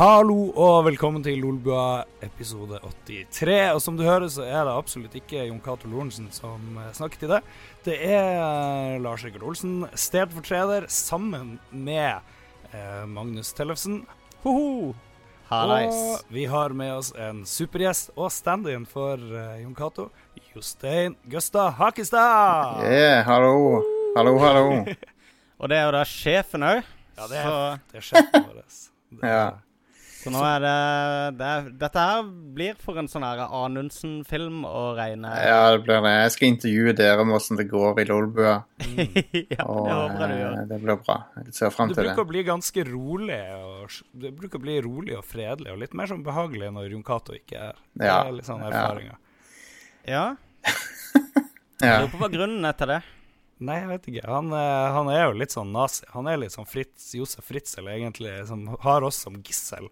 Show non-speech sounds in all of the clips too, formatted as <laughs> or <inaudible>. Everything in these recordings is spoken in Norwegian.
Hallo og velkommen til Lolbua episode 83. Og som du hører, så er det absolutt ikke Jon Cato Lorentzen som eh, snakker til det. Det er eh, Lars Rikard Olsen, stedfortreder, sammen med eh, Magnus Tellefsen. Hoho! Og vi har med oss en supergjest og stand-in for eh, Jon Cato. Jostein Gøsta Hakestad. Yeah, hallo. Hallo, hallo. <laughs> og det er jo da sjefen òg. Ja, det er, det er sjefen vår. <laughs> Det, ja. Så nå er det, det Dette her blir for en sånn her Anundsen-film å regne. Ja, det blir det. Jeg skal intervjue dere om åssen det går i Lolbua. Mm. <laughs> ja, og, det håper jeg du gjør. Eh, det blir bra. Jeg ser fram til det. Du bruker å bli ganske rolig og, du bruker å bli rolig og fredelig, og litt mer sånn behagelig når Jon Cato ikke er Det er litt sånn erfaringer. Ja. <laughs> ja. Lurer på hva grunnen er til det. Nei, jeg vet ikke. Han, eh, han, er jo litt sånn nazi. Han er litt sånn Fritz, Josef Fritzel, egentlig, som har oss som gissel.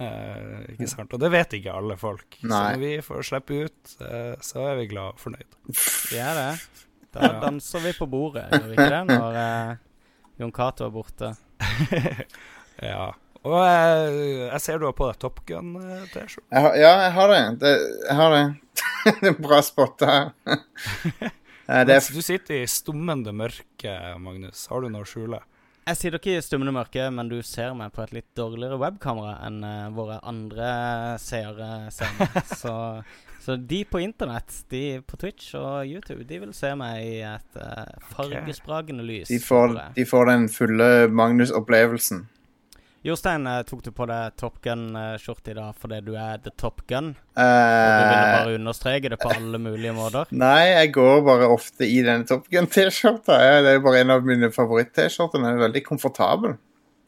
Eh, ikke sant? Og det vet ikke alle folk. Nei. Så når vi får slippe ut, eh, så er vi glad og fornøyd. Vi er det. Da danser vi på bordet, gjør vi ikke det, når eh, Jon Cato er borte? <laughs> ja. Og jeg, eh, jeg ser du har på deg Top Gun-T-skjorte. Ja, jeg har det. det jeg har det. <laughs> det er bra spotta her. <laughs> Er... Du sitter i stummende mørke, Magnus. Har du noe å skjule? Jeg sitter ikke i stummende mørke, men du ser meg på et litt dårligere webkamera enn uh, våre andre seere ser meg. <laughs> så, så, de på internett, de på Twitch og YouTube, de vil se meg i et uh, fargespragende lys. De får, de får den fulle Magnus-opplevelsen. Jostein, eh, tok du på deg Top Gun-skjorte i dag fordi du er the Top Gun? Eh, du ville bare understreke det på alle mulige måter? <laughs> Nei, jeg går bare ofte i denne Top Gun-T-skjorta. Det er bare en av mine favoritt-T-skjorter. Den er veldig komfortabel.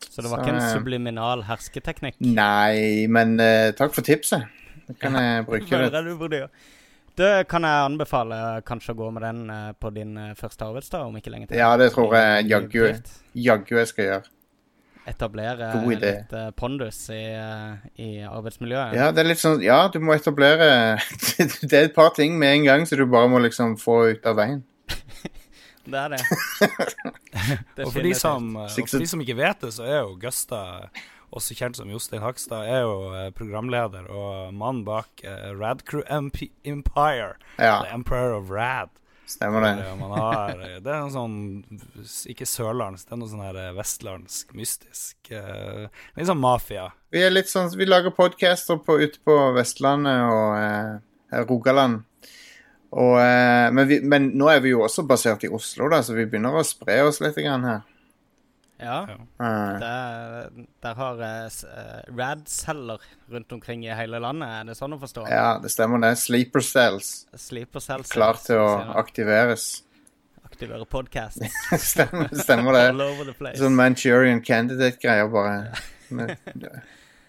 Så det var Så, ikke en subliminal hersketeknikk? Nei, men uh, takk for tipset. Det kan jeg <laughs> bruke det. Du burde gjøre. Det kan jeg anbefale kanskje å gå med den på din første arbeidsdag om ikke lenge til. Ja, det tror jeg jaggu jeg skal gjøre etablere litt uh, pondus i, uh, i, arbeidsmiljøet. Ja, det er litt sånn Ja, du må etablere <laughs> Det er et par ting med en gang så du bare må liksom få ut av veien. <laughs> det er det. det <laughs> og, for de som, og for de som ikke vet det, så er jo Gusta også kjent som Jostein Hakstad, er jo eh, programleder og mann bak uh, Rad Crew Empire. Ja. The Empire of Rad. Stemmer det. Har, det er noe sånn Ikke sørlandsk, det er noe sånn her vestlandsk, mystisk. Uh, litt sånn mafia. Vi er litt sånn Vi lager podcaster på, ute på Vestlandet og uh, Rogaland. Og, uh, men, vi, men, nå er vi jo også basert i Oslo, da, så vi begynner å spre oss litt her. Ja. Uh. Der, der, har uh, Rad-celler rundt omkring i hele landet. Er det sånn å forstå? Ja, det stemmer det. Sleeper cells. Sleeper cells Klar til å aktiveres. Aktivere podkast. <laughs> stemmer, stemmer det. All over the place. Sånn Manchurian Candidate-greier, bare. <laughs>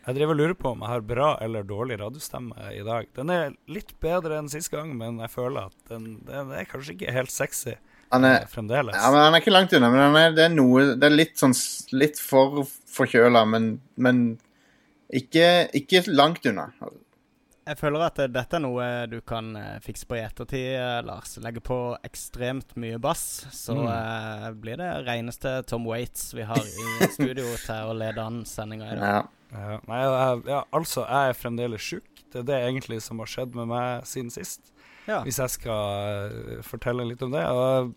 Jeg driver og lurer på om jeg har bra eller dårlig radiostemme i dag. Den er litt bedre enn sist gang, men jeg føler at den, den er kanskje ikke helt sexy. Han er, fremdeles. Ja, men han er ikke langt unna. Men er, det er noe Det er litt sånn litt for forkjøla, men, men ikke, ikke, langt unna. Jeg føler at dette er noe du kan uh, fikse på i ettertid, uh, Lars. Legge på ekstremt mye bass, så mm. uh, blir det reneste Tom Waits vi har i <laughs> studio til å lede an sendinga i dag. Ja. Ja. Nei, jeg, ja, altså, jeg er fremdeles sjuk. Det er det egentlig som har skjedd med meg siden sist ja. hvis jeg skal uh, fortelle litt om det.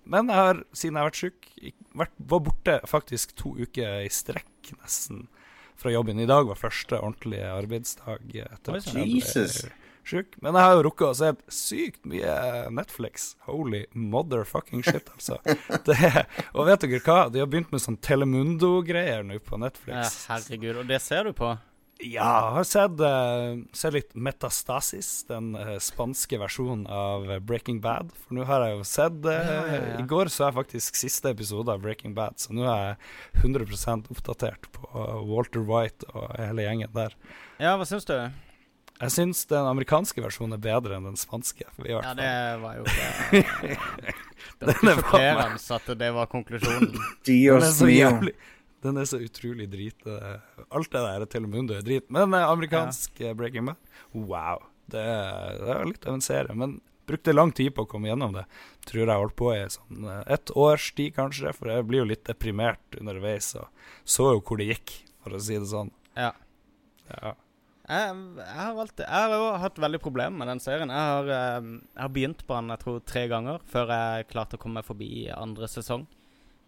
Men jeg har, siden jeg har vært syk, vært, var borte faktisk to uker i strekk, nesten, fra jobben. I dag var første ordentlige arbeidsdag etter at jeg ble syk. Men jeg har jo rukket å se sykt mye Netflix. Holy motherfucking shit, altså. <laughs> Det, og vet dere hva? De har begynt med sånn Telemundo-greier nå på Netflix. Ja, herregud. Og det ser du på? Ja, jeg har sett, uh, sett litt Metastasis, den uh, spanske versjonen av Breaking Bad. For nå har jeg jo sett uh, ja, ja, ja. I går så jeg faktisk siste episode av Breaking Bad, så nå er jeg 100% oppdatert på Walter White og hele gjengen der. Ja, hva syns du? Jeg syns den amerikanske versjonen er bedre enn den spanske. ja, det var jo <laughs> det Det var ikke sjokkerende at det var konklusjonen. Dios mio. Den er så utrolig drit. Alt det der Telemundo er drit. Men uh, amerikansk ja. Breaking Bad, wow. Det det er, litt av en serie. Men brukte lang tid på å komme gjennom det. Tror jeg holdt på i sånn uh, et års tid, kanskje. For jeg blir jo litt deprimert underveis og så jo hvor det gikk, for å si det sånn. Ja. Ja. Jeg, jeg har alltid Jeg har hatt veldig problemer med den serien. Jeg har, eh, jeg har begynt på den jeg tror tre ganger før jeg klarte å komme meg forbi andre sesong.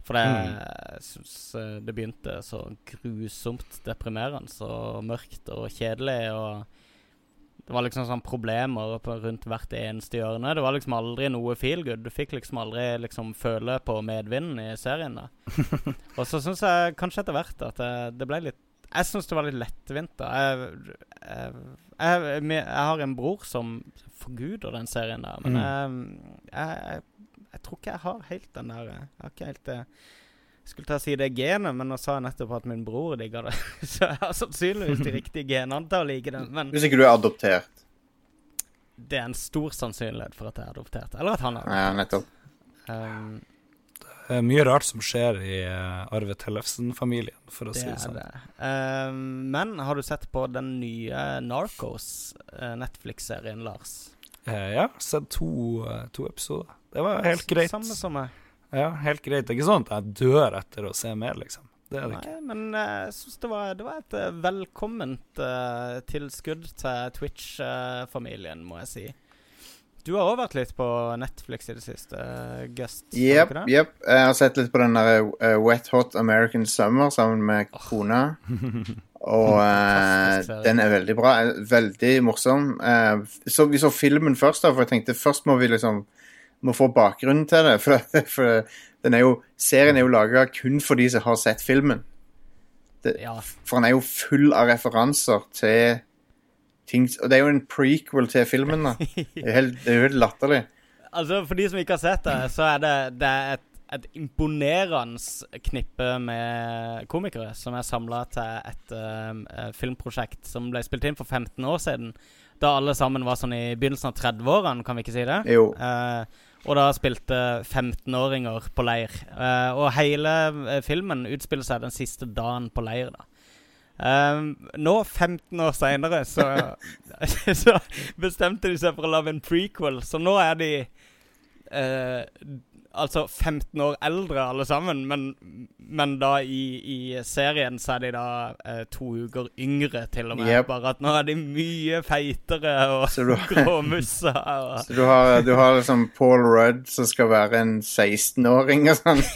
For det, Mm. jeg syns eh, det begynte så grusomt deprimerende og mørkt og kjedelig. Og det var liksom sånn problemer på, rundt hvert eneste hjørne. Det var liksom aldri noe feel good. Du fikk liksom aldri liksom føle på medvinden i serien. da <laughs> Og så syns jeg kanskje etter hvert at det, det ble litt Jeg syns det var litt lettvint. da Jeg, jeg, jeg, jeg, har en bror som forguder den serien der, men jeg, jeg, jeg, tror ikke jeg har helt den der Jeg har ikke helt det skulle ta og si det genet, men nå sa jeg nettopp at min bror digger det. <laughs> Så jeg har sannsynligvis de riktige genene til å like det. Men Hvis ikke du er adoptert. det er en stor sannsynlighet for at jeg er adoptert. Eller at han er adoptert. Ja, nettopp. Um, Det er mye rart som skjer i uh, Arve Tellefsen-familien, for å det si det er sånn. det. Um, men har du sett på den nye Narcos, Netflix-serien, Lars? Eh, ja, sett to, eh, to episoder. Det var helt greit. Samme som meg. Ja, helt greit. Det er ikke sånn at jeg dør etter å se mer, liksom. Det er det ikke. Nei, men eh, jeg syns det, var- det var et velkomment uh, tilskudd til Twitch-familien, må jeg si. Du har òg vært litt på Netflix i det siste, uh, Gust. Jepp, Yep. Jeg har sett litt på den der Wet Hot American Summer sammen med kona. <laughs> Og eh, den er veldig bra. Veldig morsom. Eh, så vi så filmen først, da, for jeg tenkte først må vi liksom må få bakgrunnen til det. <laughs> For, for den er jo, serien er jo laga kun for de som har sett filmen. Ja. For han er jo full av referanser til ting Og det er jo en prequel til filmen, da. <laughs> Det er, helt, jo helt latterlig. Altså, for de som ikke har sett det, så er det, det er et, et imponerende knippe med komikere som er samla til et uh, filmprosjekt som ble spilt inn for 15 år siden. Da alle sammen var sånn i begynnelsen av 30-årene, kan vi ikke si det? Jo. Uh, og da spilte 15-åringer på leir. Uh, og hele filmen utspiller seg den siste dagen på leir, da. Um, nå, 15 år seinere, så, <laughs> så bestemte de seg for å lage en prequel. Så nå er de eh, altså 15 år eldre alle sammen, men, men da i, i serien så er de da eh, to uker yngre, til og med. Yep. Bare at nå er de mye feitere og Så du, gråmussa. Og <laughs> så du har, du har liksom Paul Rudd som skal være en 16-åring og sånn. <laughs>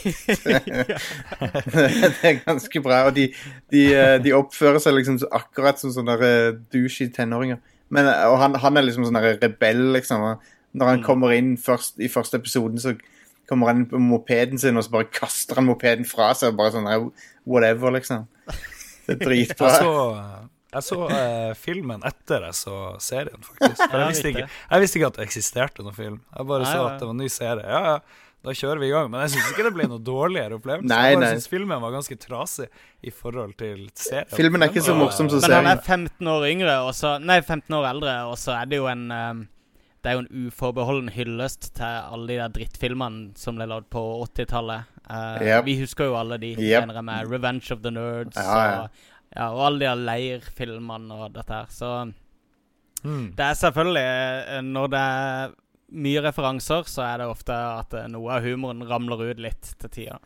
det er ganske bra. Og de, de, eh, de oppfører seg liksom akkurat som sånne eh, douchey tenåringer. Men, eh, og han, han er liksom sånn rebell, liksom. Når han Mm. kommer inn først, i første episoden, så kommer han inn på mopeden sin, og så bare kaster han mopeden fra seg. Bare sånn whatever, liksom. Det er dritbra. Jeg så, jeg så eh, filmen etter jeg så serien, faktisk. <laughs> For jeg, visste ikke, jeg visste ikke at det eksisterte noen film. Jeg bare så at det var en ny serie. Ja, ja, da kjører vi i gang. Men jeg syns ikke det ble noe dårligere opplevelse. Nei, jeg nei. syns filmen var ganske trasig i forhold til serien. Filmen er ikke så morsom som serien. Men han er 15 år yngre, og så Nei, 15 år eldre, og så er det jo en um, Det er jo en uforbeholden hyllest til alle de der drittfilmene som ble lagd på 80-tallet. Uh, Yep. Vi husker jo alle de, Yep. med Revenge of the Nerds Ja, ja. Og, ja, og alle de der leirfilmene og dette her. Så Mm. det er selvfølgelig eh, Når det er mye referanser, så er det ofte at eh, noe av humoren ramler ut litt til tida.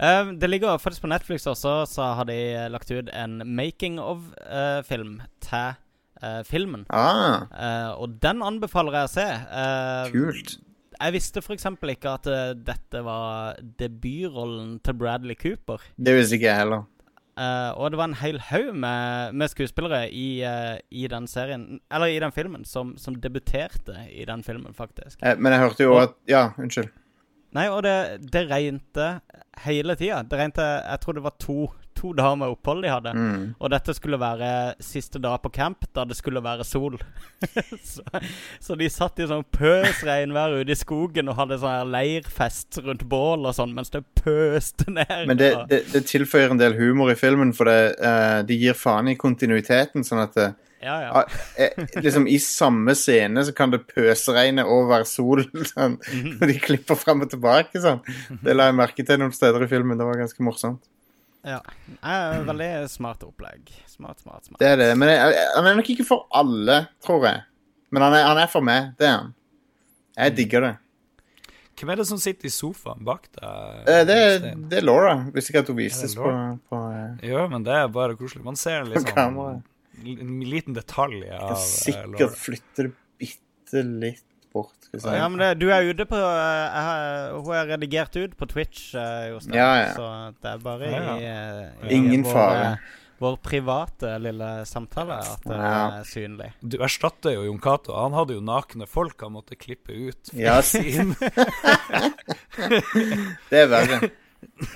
Uh, det ligger faktisk på Netflix også, så har de eh, lagt ut en making of-film til eh, filmen. Ah, Eh, og den anbefaler jeg å se. Eh, kult. Jeg visste f.eks. ikke at eh, dette var debutrollen til Bradley Cooper. Det visste ikke jeg heller. Uh, og det var en hel haug med, med skuespillere i, uh, i den serien Eller i den filmen, som, som debuterte i den filmen, faktisk. Eh, Men jeg hørte jo at Ja, unnskyld. Nei, og det, det regnet hele tida. Det regnet Jeg tror det var to, to dager med opphold de hadde. Mm. Og dette skulle være siste dag på camp, da det skulle være sol. <laughs> så, så de satt i sånn pøs regnvær ute i skogen og hadde sånn leirfest rundt bål og sånn, mens det pøste ned. Men det, det, det tilføyer en del humor i filmen, for det, uh, de gir faen i kontinuiteten. Sånn at det, ja, ja. ah, eh, liksom i samme scene så kan det pøsregne og være sol. <laughs> Sånn, når og de klipper frem og tilbake sånn. <laughs> Det la jeg merke til noen steder i filmen. Det var ganske morsomt. Ja. Eh, veldig smart opplegg. Smart, smart, smart. Det er det. Men jeg, jeg, han er nok ikke for alle, tror jeg. Men han er, han er for meg. Det er han. Jeg digger det. Hvem er det som sitter i sofaen bak deg? Eh, Det, er- det er Laura. Hvis ikke at hun vises på, det på, eh, Ja, men det er bare koselig. Man ser liksom kamera. en liten detalj av kan eh, sikkert Laura. flytte det bitte litt Skal vi. Ja, men det, du er ute på eh, jeg har- Hun er redigert ut på Twitch, eh, Jostein. Ja, ja. Så det er bare Ja, i, eh, i Ingen vår, fare. Vår private lille samtale at det Ja. er synlig. Du erstatter jo Jon Cato. Han hadde jo nakne folk han måtte klippe ut. Ja. sin <laughs> Det er verre.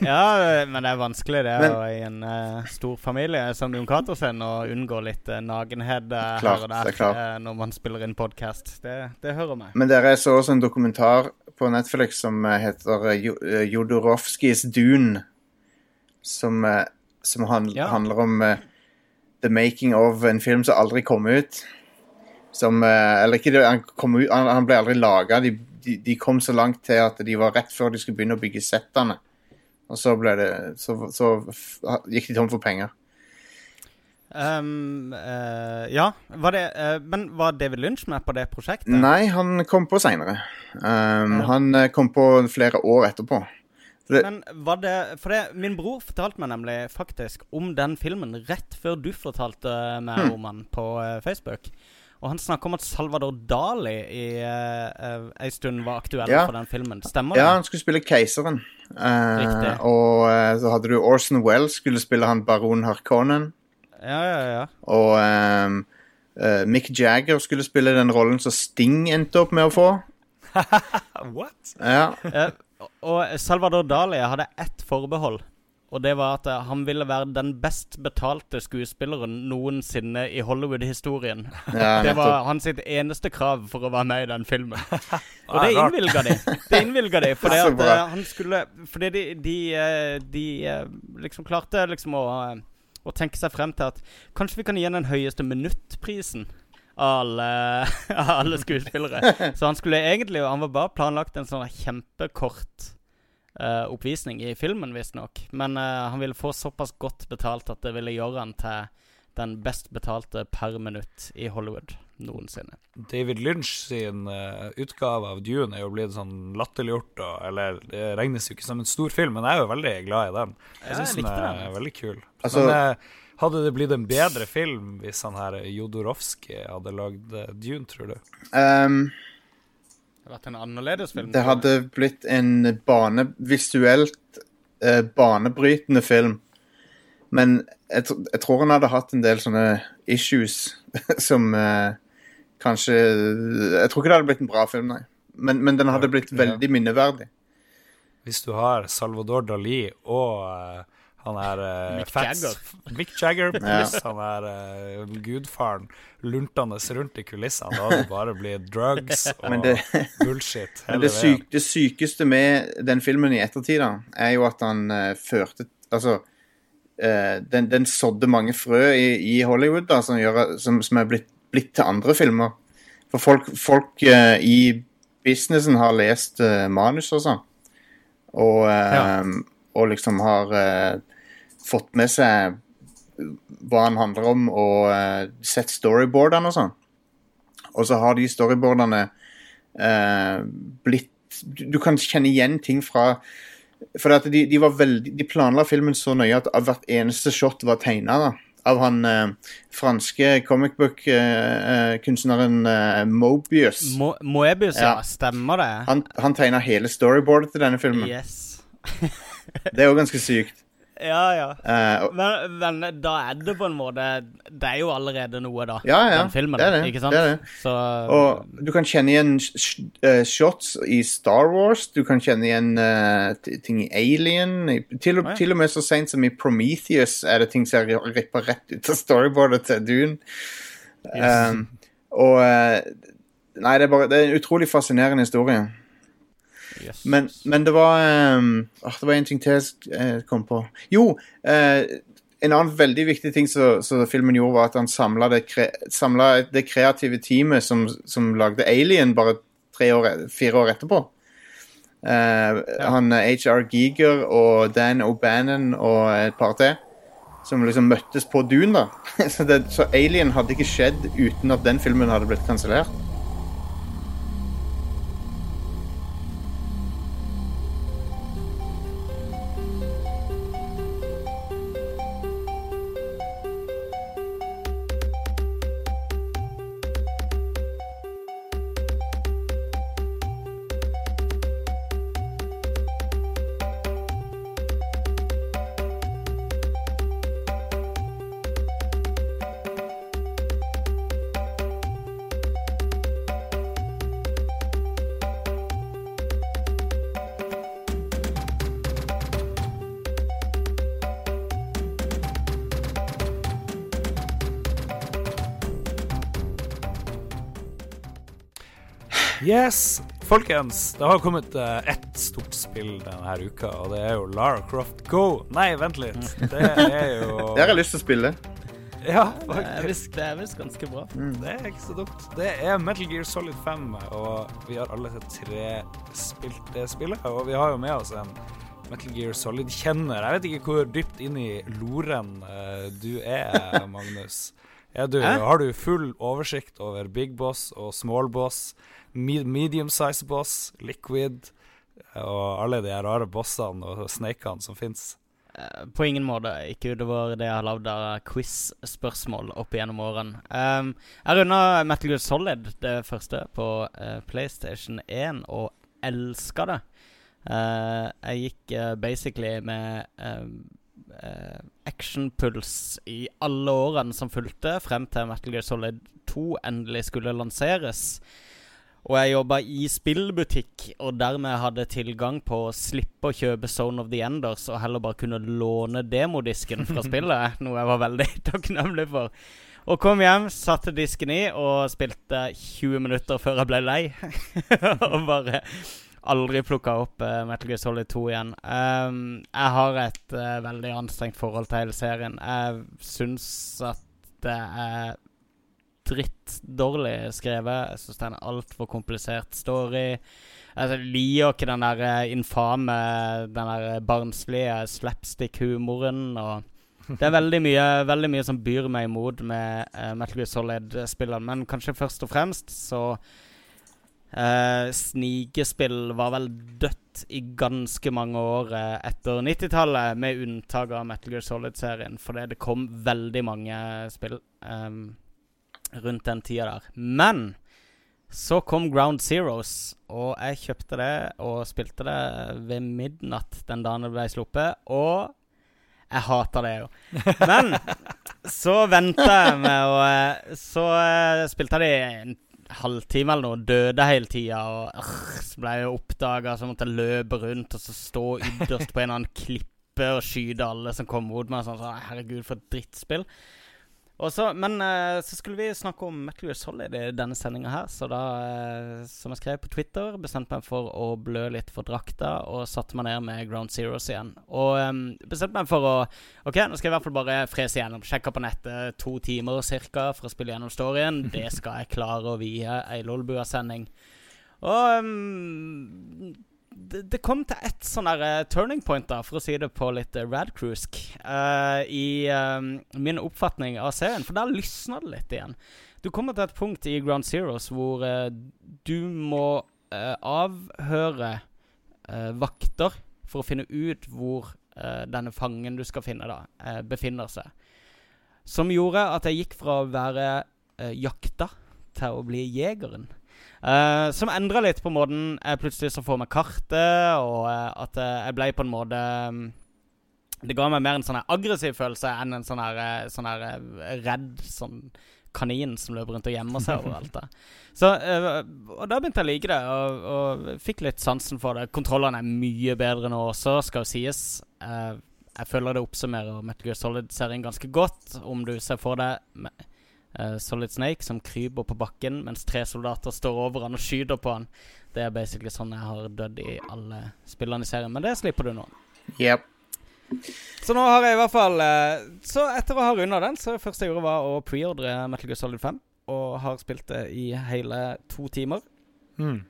Ja, men det er vanskelig det Men- å i en uh, stor familie som Jon Cato sin å unngå litt uh, nagenhet uh, Klart, her og der er eh, når man spiller inn podkast. Det, det hører meg. Men dere så også en dokumentar på Netflix som eh, heter eh, eh, Jodorowskis Dune. Som, eh, som han, Ja. handler om eh, the making of en film som aldri kom ut. Som eh, Eller ikke det, han, kom ut, han, han ble aldri laga. De, de, de kom så langt til at de var rett før de skulle begynne å bygge settene. Og så det Så, så gikk de tom for penger. Um, uh, ja, var det uh, Men var David Lynch med på det prosjektet? Nei, han kom på seinere. Um, Ja. Han eh, kom på flere år etterpå. det- Men var det For det, min bror fortalte meg nemlig faktisk om den filmen rett før du fortalte meg Hmm. om den på Facebook. Og han snakker om at Salvador Dali i uh, ei stund var aktuell Ja. for den filmen. Stemmer det? Ja, han skulle spille keiseren. Uh, og uh, så hadde du Orson Wells skulle spille han baron Harkonnen. Ja, ja, ja. Og um, uh, Mick Jagger skulle spille den rollen som Sting endte opp med å få. <laughs> What? Ja, Eh, og Salvador Dali hadde ett forbehold. Og det var at eh, han ville være den best betalte skuespilleren noensinne i Hollywood-historien. <laughs> ja Det var hans eneste krav for å være med i den filmen. <laughs> Og det innvilga de. Det innvilga de, fordi <laughs> at eh, han skulle Fordi de, de, eh, de liksom klarte liksom å, å tenke seg frem til at kanskje vi kan gi den høyeste minuttprisen alle, alle skuespillere. Så han skulle egentlig Han var bare planlagt en sånn kjempekort eh, oppvisning i filmen, visstnok. Men uh, han ville få såpass godt betalt at det ville gjøre han til den best betalte per minutt i Hollywood noensinne. David Lynch sin uh, utgave av Dune er jo blitt sånn latterliggjort, og- eller det regnes jo ikke som en stor film, men jeg er jo veldig glad i den. Jeg syns den er den. veldig kul. Altså- men uh, hadde det blitt en bedre film hvis han her Jodorowsky hadde lagd Dune, tror du? Ehm, Det hadde vært en annerledes film. det hadde blitt en bane, visuelt eh, banebrytende film. Men jeg, jeg tror han hadde hatt en del sånne issues <laughs> som eh, kanskje Jeg tror ikke det hadde blitt en bra film, nei. Men, men den hadde blitt veldig minneverdig. Hvis du har Salvador Dali og eh, han er uh, Mick Jagger. <laughs> Mick Jagger Ja. han er uh, gudfaren luntende rundt i kulissene. Da det bare blitt drugs <laughs> og det, bullshit <laughs> men hele det, syk, det sykeste med den filmen i ettertid, da, er jo at han uh, førte Altså eh, den, den sådde mange frø i, i Hollywood da, som, gjør, som, som er blitt, blitt til andre filmer. For folk, folk i businessen har lest uh, manus og sånn. Og, Ja. og liksom har eh, fått med seg hva han handler om, og uh, sett storyboardene og sånn. Og så har de storyboardene uh, blitt du, kan kjenne igjen ting fra For de, de var veldig De planla filmen så nøye at hvert eneste shot var tegna av han eh, franske comic book-kunstneren Mobius. Mo Moebius, ja. Ja. Stemmer det? Han, han tegna hele storyboardet til denne filmen. Yes. Det er jo ganske sykt. Ja, ja. Eh, og- Men, men da er det på en måte Det er jo allerede noe, da. ja, ja. den filmen, det er det. ikke sant? Det er det. Så Og du kan kjenne igjen eh, shots i Star Wars. Du kan kjenne igjen uh, ting i Alien. Til, og, til og med så seint som i Prometheus er det ting som er rippa rett ut av storyboardet til Dune. Um, og eh, Nei, det er bare Det er en utrolig fascinerende historie. Men, men det var um, åh, Det var en ting til jeg kom på. Jo, uh, en annen veldig viktig ting som filmen gjorde, var at han samla det, kre, det kreative teamet som, som lagde Alien bare tre år, fire år etterpå. Eh, Han eh, HR Giger og Dan O'Bannon og et par til. Som liksom møttes på Dune, da. <laughs> så, det, så Alien hadde ikke skjedd uten at den filmen hadde blitt kansellert. Yes, folkens. Det har kommet uh, ett stort spill denne uka, og det er jo Lara Croft Go. Nei, vent litt. Det er jo <laughs> Det har jeg lyst til å spille. Ja, Det er faktisk. visst- det er visst ganske bra. Det er ikke så dumt. Det er Metal Gear Solid 5, og vi har alle tre spilt det spillet. Og vi har jo med oss en Metal Gear Solid-kjenner. Jeg vet ikke hvor dypt inn i loren uh, du er, <laughs> Magnus. Er du, har du full oversikt over Big Boss og Small Boss, me medium size boss, Liquid og alle de rare bossene og snakene som fins? Eh, På ingen måte. Ikke utover det jeg har lagd av quiz-spørsmål opp igjennom årene. Um, jeg runda Metal Gear Solid, det første, på uh, PlayStation 1, og elska det. Uh, jeg gikk uh, basically med actionpuls i alle årene som fulgte, frem til Metal Gear Solid 2 endelig skulle lanseres. Og jeg jobba i spillbutikk, og dermed hadde tilgang på å slippe å kjøpe Zone of the Enders, og heller bare kunne låne demodisken fra <laughs> spillet, noe jeg var veldig <laughs> takknemlig for. Og kom hjem, satte disken i og spilte 20 minutter før jeg ble lei. <laughs> og bare aldri plukka opp uh, Metal Gear Solid 2 igjen. Um, jeg har et uh, veldig anstrengt forhold til hele serien. Jeg syns at det er drittdårlig skrevet. Jeg syns det er en altfor komplisert story. Altså, jeg liker ikke den der eh, infame, den der barnslige slapstick-humoren. Og <laughs> det er veldig mye, veldig mye som byr meg imot med uh, Metal Gear Solid-spillene. Men kanskje først og fremst så uh, Snigespill var vel dødt i ganske mange år uh, etter 90-tallet, med unntak av Metal Gear Solid-serien. Fordi det kom veldig mange spill um, rundt den tida der. Men så kom Ground Zeroes, og jeg kjøpte det og spilte det ved midnatt den dagen det ble sluppet. Og jeg hater det jo. <laughs> Men så venta jeg med å eh, Så eh, spilte jeg det en halvtime eller noe, døde hele tida. Og øh, så ble jeg oppdaga, så måtte jeg løpe rundt og så stå ytterst på en eller annen klippe og skyte alle som kom mot meg. Sånn, så, herregud, for et drittspill. Og så, men uh, så skulle vi snakke om Metal Gear Solid i denne sendinga her, så da, uh, som jeg skrev på Twitter, bestemte meg for å blø litt for drakta og satte meg ned med Ground Zeroes igjen. Og um, bestemte meg for å Ok, nå skal jeg i hvert fall bare frese igjennom. Sjekke på nettet to timer cirka for å spille gjennom storyen. <laughs> Det skal jeg klare å vie ei Lolbua-sending. Og em, det, det kom til ett sånn der eh, turning point, da, for å si det på litt uh, radcruisk, uh, i eh, min oppfatning av serien. For der lysna det litt igjen. Du kommer til et punkt i Ground Zeroes hvor uh, du må uh, avhøre eh, vakter for å finne ut hvor eh, denne fangen du skal finne, da, eh, befinner seg. Som gjorde at jeg gikk fra å være eh, jakta til å bli jegeren. Eh, som endra litt på måten jeg plutselig så for meg kartet, og uh, at uh, jeg ble på en måte um, Det ga meg mer en sånn aggressiv følelse enn en sånn her, sånn her redd sånn kanin som løper rundt og gjemmer seg overalt. da. <laughs> Så, og da begynte jeg å like det, og, og fikk litt sansen for det. Kontrollene er mye bedre nå også, skal jo sies. Jeg føler det oppsummerer Metal Gear Solid-serien ganske godt, om du ser for deg eh, Solid Snake som kryper på bakken mens tre soldater står over han og skyter på han. Det er basically sånn jeg har dødd i alle spillene i serien, men det slipper du nå. Yep. Så nå har jeg i hvert fall uh, Så etter å ha runda den, så det første jeg gjorde, var å preordre Metal Gear Solid 5. Og har spilt det i hele to timer. Mm.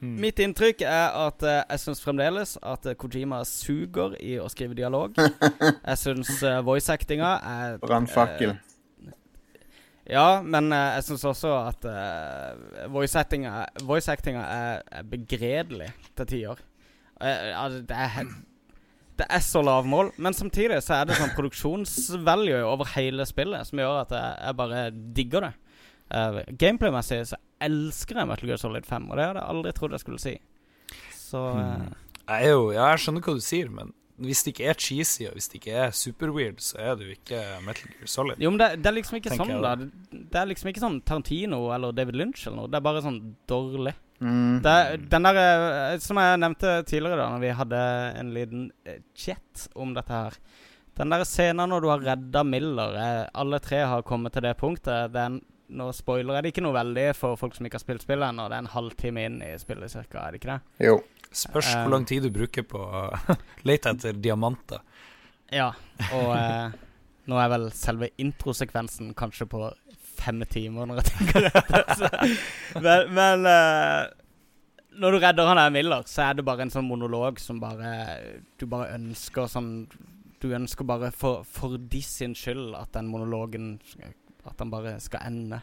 Mm. Mitt inntrykk er at uh, jeg syns fremdeles at uh, Kojima suger i å skrive dialog. <laughs> Jeg syns uh, voice-actinga er Brannfakkel. Ja, men uh, jeg syns også at uh, voice-actinga voice er, er begredelig til tider. Uh, altså, det er det er så lavmål, men samtidig så er det sånn produksjonsvalue over hele spillet som gjør at jeg, jeg bare digger det. Uh, Gameplay-messig så elsker jeg Metal Gear Solid 5, og det hadde jeg aldri trodd jeg skulle si. Så eh, Jeg er jo, jeg skjønner hva du sier, men hvis det ikke er cheesy, og hvis det ikke er superweird, så er det jo ikke Metal Gear Solid. Jo, men det, det er liksom ikke sånn, da. Det, er liksom ikke sånn Tarantino eller David Lynch eller noe. Det er bare sånn dårlig. Mm. Det, den der eh, Som jeg nevnte tidligere, da Når vi hadde en liten eh, chat om dette her. Den der scenen når du har redda Miller eh, Alle tre har kommet til det punktet. Det er en Nå spoiler jeg det ikke noe veldig for folk som ikke har spilt spillet ennå. Det er en halvtime inn i spillet cirka, er det ikke det? Jo. Spørs Eh. hvor lang tid du bruker på å <laughs> lete etter diamanter. Ja, og eh, nå er vel selve introsekvensen kanskje på fem timer, når jeg tenker etter. <laughs> Men, men eh, når du redder han der Miller, så er det bare en sånn monolog som bare Du bare ønsker sånn Du ønsker bare for, for de sin skyld at den monologen At den bare skal ende.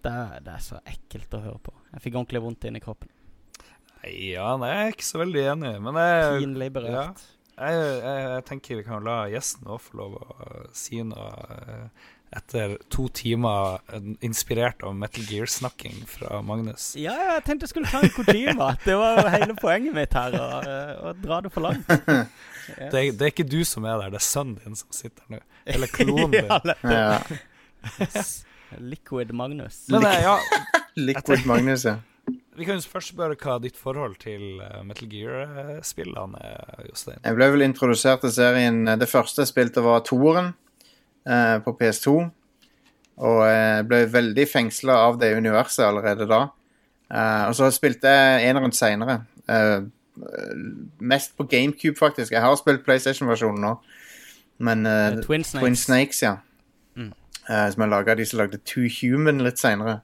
Det, det er så ekkelt å høre på. Jeg fikk ordentlig vondt inni kroppen. Nei, Ja, nei, jeg er ikke så veldig enig, men jeg, Pinlig berørt. jeg, jeg, jeg tenker vi kan la gjesten òg få lov å si noe eh, etter to timer eh, inspirert av Metal Gear-snakking fra Magnus. Ja, jeg tenkte jeg skulle ta en Kojima. <laughs> Det var jo hele poenget mitt her, å, eh, å dra det for langt. <laughs> Ja. Det, er- det er ikke du som er der, det er sønnen din som sitter nå. Eller <laughs> klonen din. Ja. Ja. Liquid Magnus. Men ja, Liquid Magnus, ja. Vi kan jo først spørre hva ditt forhold til eh, Metal Gear-spillene er, Jostein. Jeg ble vel introdusert til serien Det første jeg spilte, var toeren eh, på PS2. Og jeg ble veldig fengsla av det universet allerede da. Eh, og så spilte jeg eneren seinere. Eh, mest på GameCube, faktisk. Jeg har spilt PlayStation-versjonen nå. Men eh, Eh, Twin Snakes. Twin Snakes, ja. Mm. Eh, som jeg laga de som lagde Two Human litt seinere.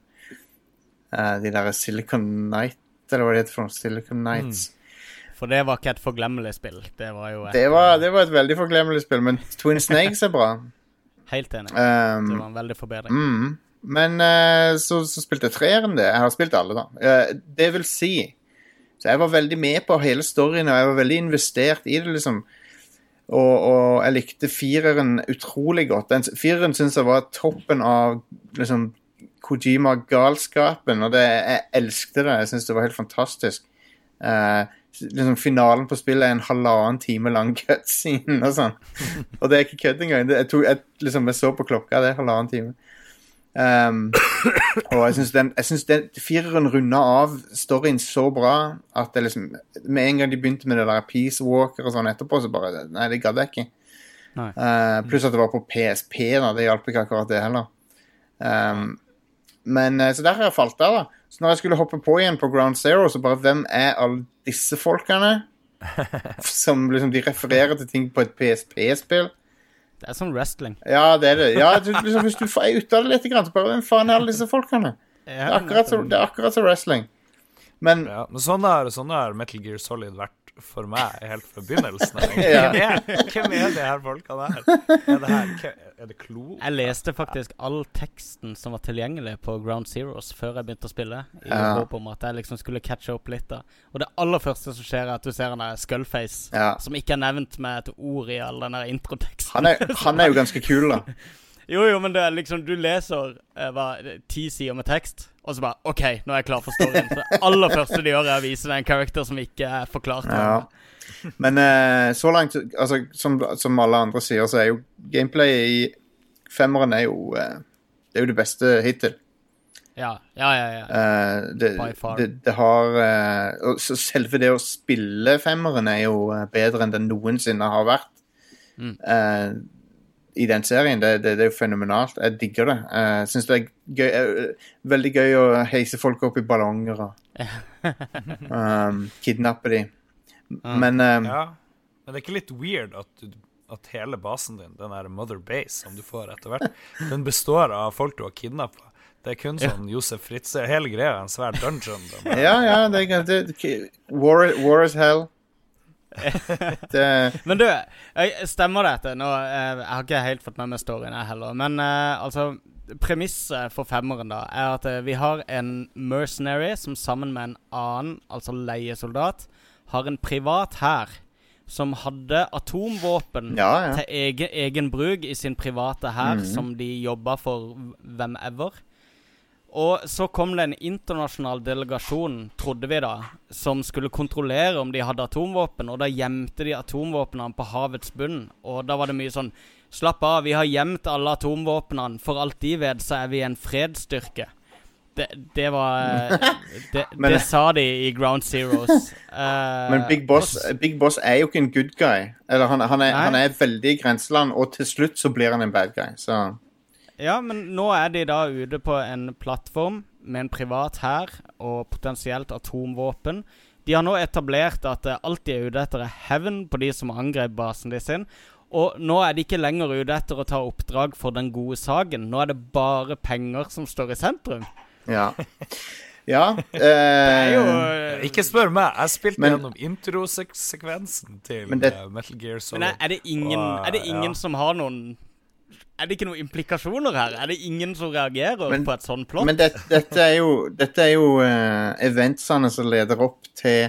De der Silicon Night, eller hva det heter for noe. Silicon Nights. For det var ikke et forglemmelig spill. Det var jo et, Det var, det var et veldig forglemmelig spill, men Twin Snakes er bra. <laughs> Helt enig. Um, Det var en veldig forbedring. mm, men uh, så, så spilte jeg treeren det. Jeg har spilt alle, da. Uh, det vil si Så jeg var veldig med på hele storyen, og jeg var veldig investert i det, liksom. Og, og jeg likte fireren utrolig godt. Den, fireren syns jeg var toppen av liksom Kojima-galskapen, og det, jeg elsket det. Jeg syns det var helt fantastisk. Uh, liksom Finalen på spillet er en halvannen time lang <laughs> cutscene og sånn. Og det er ikke kødd engang. Det- Jeg, tog, jeg, liksom, jeg så på klokka, det er halvannen time. Um, og jeg syns den, jeg synes den fireren runda av storyen så bra at det liksom Med en gang de begynte med det der Peace Walker og sånn etterpå, så bare Nei, det gadd jeg ikke. Uh, pluss at det var på PSP, da. Det hjalp ikke akkurat det heller. Um, men eh, Så der har jeg falt av, da. Så når jeg skulle hoppe på igjen på Ground Zero, så bare Hvem er alle disse folkene? <laughs> Som liksom De refererer til ting på et PSP-spill. Det er som wrestling. Ja, det er det. Ja, du, liksom, hvis du er ute av det litt, grann, så bare Hvem faen er alle disse folkene? Det er akkurat som, det er akkurat som wrestling. Men Ja, men sånn har, sånn har Metal Gear Solid vært for meg helt fra begynnelsen. av, <laughs> Hvem, er, hvem er de her folkene her? Er det her hvem- Er det Klo? Jeg leste faktisk all teksten som var tilgjengelig på Ground Zeroes før jeg begynte å spille. I Ja. håp om at jeg liksom skulle catche opp litt. da Og det aller første som skjer, er at du ser han der Skullface, ja. som ikke er nevnt med et ord i all den der introteksten. Han er, han er jo ganske kul, da. <laughs> Jo, jo, men det er liksom Du leser eh, hva, ti sider med tekst, og så bare OK, nå er jeg klar for storyen. Så det aller første de gjør, er å vise deg en character som ikke er forklart. Ja. Men eh, så langt altså, som, som alle andre sier, så er jo gameplayet i femmeren er jo eh, Det er jo det beste hittil. Ja, ja, ja. ja. Uh, det, By far. det, det har uh, så Selve det å spille femmeren er jo eh, bedre enn den noensinne har vært. Mm. eh, I den serien. Det, det, det er jo fenomenalt. Jeg digger det. Jeg uh, syns det er gøy, eh, veldig gøy å heise folk opp i ballonger og <laughs> um, kidnappe de. Mm. Men um, Ja. Men det er ikke litt weird at, du, at hele basen din, den der Mother Base som du får etter hvert, den består av folk du har kidnappa? Det er kun sånn Josef Fritze Hele greia er en svær dungeon. Ja, ja, det, det, war, war is hell. <laughs> Men du, stemmer dette? Nå, eh, jeg har ikke helt fått med meg storyen, jeg heller. Men eh, altså Premisset for femmeren da er at eh, vi har en mercenary som sammen med en annen, altså leiesoldat, har en privat hær som hadde atomvåpen ja, ja. til egen, egen bruk i sin private hær, mm. som de jobba for hvem ever. Og så kom det en internasjonal delegasjon, trodde vi da, som skulle kontrollere om de hadde atomvåpen, og da gjemte de atomvåpnene på havets bunn. Og da var det mye sånn Slapp av, vi har gjemt alle atomvåpnene. For alt de vet, så er vi en fredsstyrke. Det, det var <laughs> Det, Men- det sa de i Ground Zeroes. Uh, <laughs> Men Big Boss, Big Boss er jo ikke en good guy. Eller han, han, er, han er veldig i grenseland, og til slutt så blir han en bad guy. Så Ja, men nå er de da ute på en plattform med en privat hær og potensielt atomvåpen. De har nå etablert at eh, alt de er ute etter, er hevn på de som angrep basen de sin. Og nå er de ikke lenger ute etter å ta oppdrag for den gode saken. Nå er det bare penger som står i sentrum. Ja. Ja. Det er jo Eh, Ikke spør meg. Jeg spilte Men- gjennom introsekvensen til det- eh, Metal Gear Solid. Men er, er det ingen, Og, er det ingen ja. som har noen Er det ikke noen implikasjoner her? Er det ingen som reagerer Men- på et sånt plott? Men det, dette er jo, dette er jo uh, eventsene som leder opp til